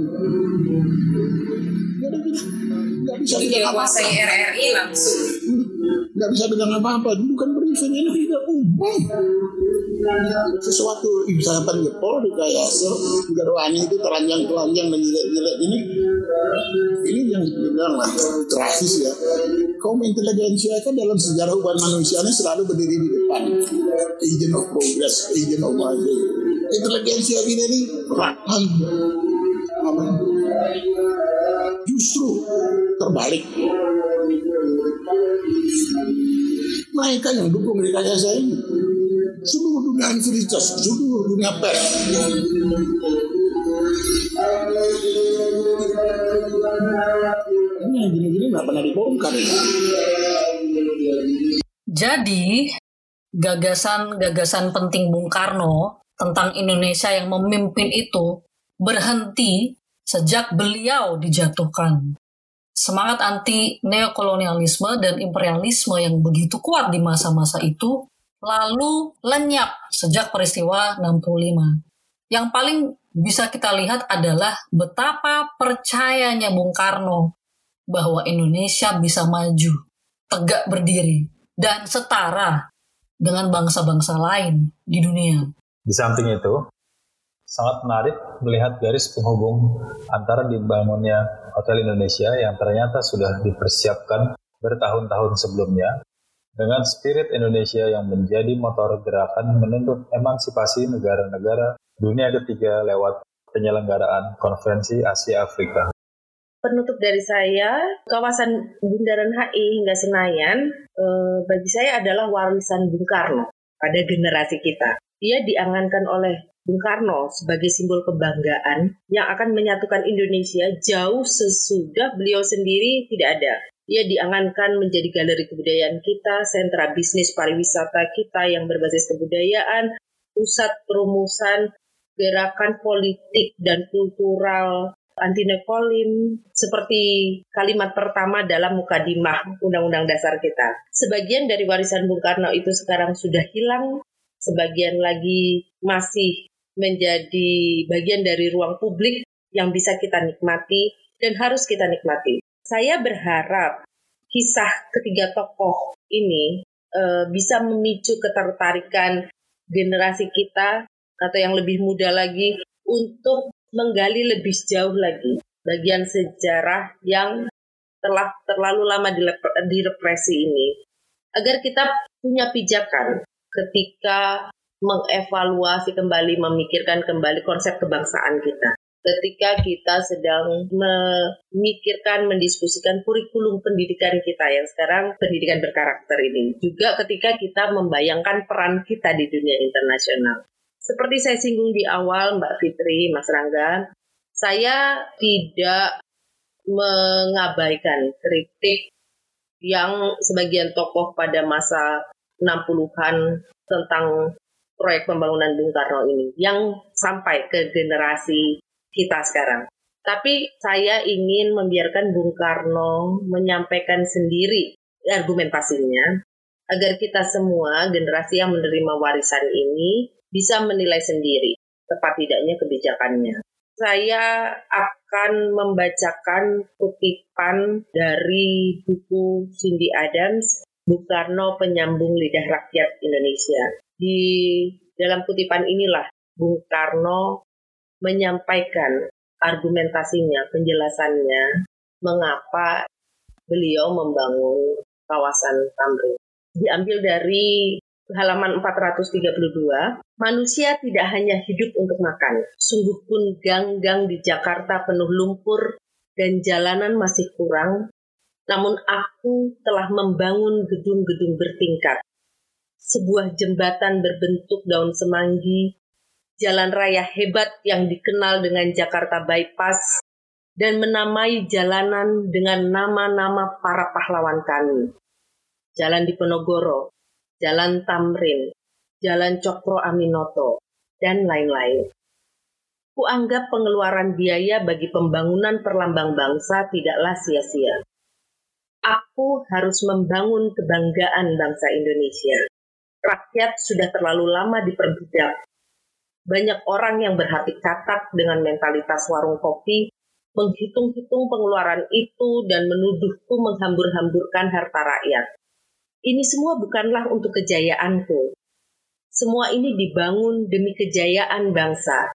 kita nggak bisa dia apa-apa RRI langsung. nggak bisa bilang apa-apa. Bukan briefing ini tidak umum. Sesuatu misalnya jempol di kayak Gerwani itu teranjang-telanjang dan jelek-jelek ini. Ini yang dibilang lah tragis ya. Kaum intelijensia kan dalam sejarah hubungan manusia ini selalu berdiri di depan. Agent of progress, agent of maju. Intelijensia ini nih rakan justru terbalik mereka yang dukung rekayasa ini seluruh dunia universitas seluruh dunia pers ini gini-gini nggak pernah dibongkar ya. Jadi, gagasan-gagasan penting Bung Karno tentang Indonesia yang memimpin itu berhenti sejak beliau dijatuhkan. Semangat anti neokolonialisme dan imperialisme yang begitu kuat di masa-masa itu lalu lenyap sejak peristiwa 65. Yang paling bisa kita lihat adalah betapa percayanya Bung Karno bahwa Indonesia bisa maju, tegak berdiri, dan setara dengan bangsa-bangsa lain di dunia. Di samping itu, sangat menarik melihat garis penghubung antara dibangunnya Hotel Indonesia yang ternyata sudah dipersiapkan bertahun-tahun sebelumnya dengan spirit Indonesia yang menjadi motor gerakan menuntut emansipasi negara-negara dunia ketiga lewat penyelenggaraan konferensi Asia Afrika. Penutup dari saya, kawasan Bundaran HI hingga Senayan eh, bagi saya adalah warisan Bung Karno pada generasi kita. Ia diangankan oleh Bung Karno sebagai simbol kebanggaan yang akan menyatukan Indonesia jauh sesudah beliau sendiri tidak ada. Ia diangankan menjadi galeri kebudayaan kita, sentra bisnis pariwisata kita yang berbasis kebudayaan, pusat perumusan gerakan politik dan kultural anti nekolim seperti kalimat pertama dalam mukadimah Undang-Undang Dasar kita. Sebagian dari warisan Bung Karno itu sekarang sudah hilang, sebagian lagi masih menjadi bagian dari ruang publik yang bisa kita nikmati dan harus kita nikmati. Saya berharap kisah ketiga tokoh ini e, bisa memicu ketertarikan generasi kita atau yang lebih muda lagi untuk menggali lebih jauh lagi bagian sejarah yang telah terlalu lama direpresi ini agar kita punya pijakan ketika mengevaluasi kembali, memikirkan kembali konsep kebangsaan kita. Ketika kita sedang memikirkan, mendiskusikan kurikulum pendidikan kita yang sekarang pendidikan berkarakter ini. Juga ketika kita membayangkan peran kita di dunia internasional. Seperti saya singgung di awal, Mbak Fitri, Mas Rangga, saya tidak mengabaikan kritik yang sebagian tokoh pada masa 60-an tentang proyek pembangunan Bung Karno ini yang sampai ke generasi kita sekarang. Tapi saya ingin membiarkan Bung Karno menyampaikan sendiri argumentasinya agar kita semua generasi yang menerima warisan ini bisa menilai sendiri tepat tidaknya kebijakannya. Saya akan membacakan kutipan dari buku Cindy Adams, Bung Karno Penyambung Lidah Rakyat Indonesia. Di dalam kutipan inilah Bung Karno menyampaikan argumentasinya, penjelasannya mengapa beliau membangun kawasan Tamrin. Diambil dari halaman 432, manusia tidak hanya hidup untuk makan, sungguh pun gang-gang di Jakarta penuh lumpur dan jalanan masih kurang, namun aku telah membangun gedung-gedung bertingkat sebuah jembatan berbentuk daun semanggi, jalan raya hebat yang dikenal dengan Jakarta Bypass, dan menamai jalanan dengan nama-nama para pahlawan kami. Jalan Diponegoro, Jalan Tamrin, Jalan Cokro Aminoto, dan lain-lain. Kuanggap pengeluaran biaya bagi pembangunan perlambang bangsa tidaklah sia-sia. Aku harus membangun kebanggaan bangsa Indonesia rakyat sudah terlalu lama diperbudak. Banyak orang yang berhati katak dengan mentalitas warung kopi, menghitung-hitung pengeluaran itu dan menuduhku menghambur-hamburkan harta rakyat. Ini semua bukanlah untuk kejayaanku. Semua ini dibangun demi kejayaan bangsa,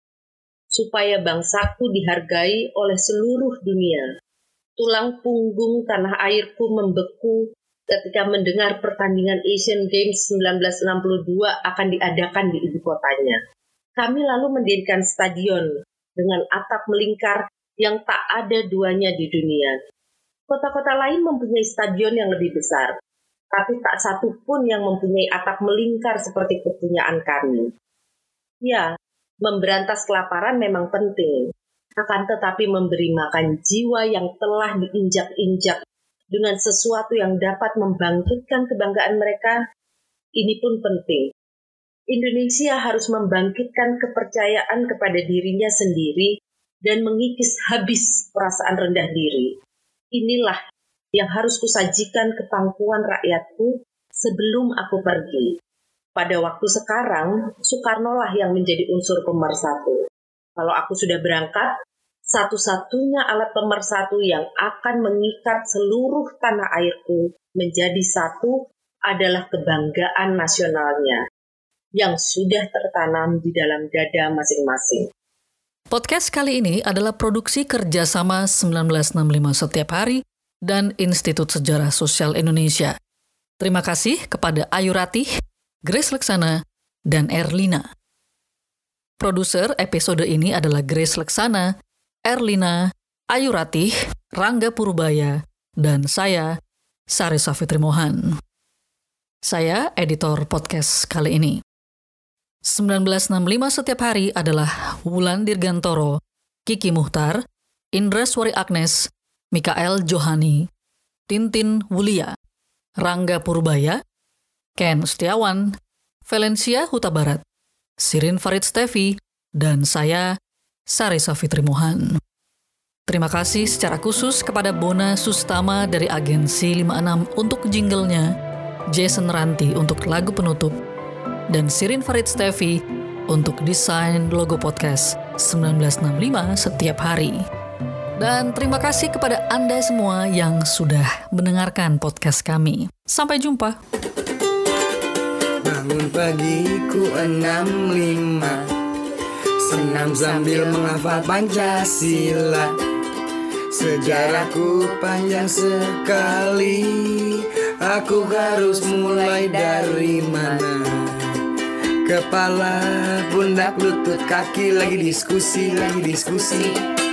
supaya bangsaku dihargai oleh seluruh dunia. Tulang punggung tanah airku membeku ketika mendengar pertandingan Asian Games 1962 akan diadakan di ibu kotanya. Kami lalu mendirikan stadion dengan atap melingkar yang tak ada duanya di dunia. Kota-kota lain mempunyai stadion yang lebih besar, tapi tak satu pun yang mempunyai atap melingkar seperti kepunyaan kami. Ya, memberantas kelaparan memang penting, akan tetapi memberi makan jiwa yang telah diinjak-injak dengan sesuatu yang dapat membangkitkan kebanggaan mereka, ini pun penting. Indonesia harus membangkitkan kepercayaan kepada dirinya sendiri dan mengikis habis perasaan rendah diri. Inilah yang harus kusajikan ke pangkuan rakyatku sebelum aku pergi. Pada waktu sekarang, Soekarno lah yang menjadi unsur pemersatu. Kalau aku sudah berangkat, satu-satunya alat pemersatu yang akan mengikat seluruh tanah airku menjadi satu adalah kebanggaan nasionalnya yang sudah tertanam di dalam dada masing-masing. Podcast kali ini adalah produksi kerjasama 1965 setiap hari dan Institut Sejarah Sosial Indonesia. Terima kasih kepada Ayu Ratih, Grace Leksana, dan Erlina. Produser episode ini adalah Grace Leksana, Erlina, Ayu Ratih, Rangga Purbaya, dan saya, Sari Safitri Mohan. Saya editor podcast kali ini. 1965 setiap hari adalah Wulan Dirgantoro, Kiki Muhtar, Indra Swari Agnes, Mikael Johani, Tintin Wulia, Rangga Purbaya, Ken Setiawan, Valencia Huta Barat, Sirin Farid Stevi, dan saya, Sari Safitri Mohan. Terima kasih secara khusus kepada Bona Sustama dari Agensi 56 untuk jinglenya, Jason Ranti untuk lagu penutup, dan Sirin Farid Stevi untuk desain logo podcast 1965 setiap hari. Dan terima kasih kepada Anda semua yang sudah mendengarkan podcast kami. Sampai jumpa. Bangun pagiku enam lima Senam sambil menghafal Pancasila Sejarahku panjang sekali Aku harus mulai dari mana Kepala, pundak, lutut, kaki Lagi diskusi, lagi diskusi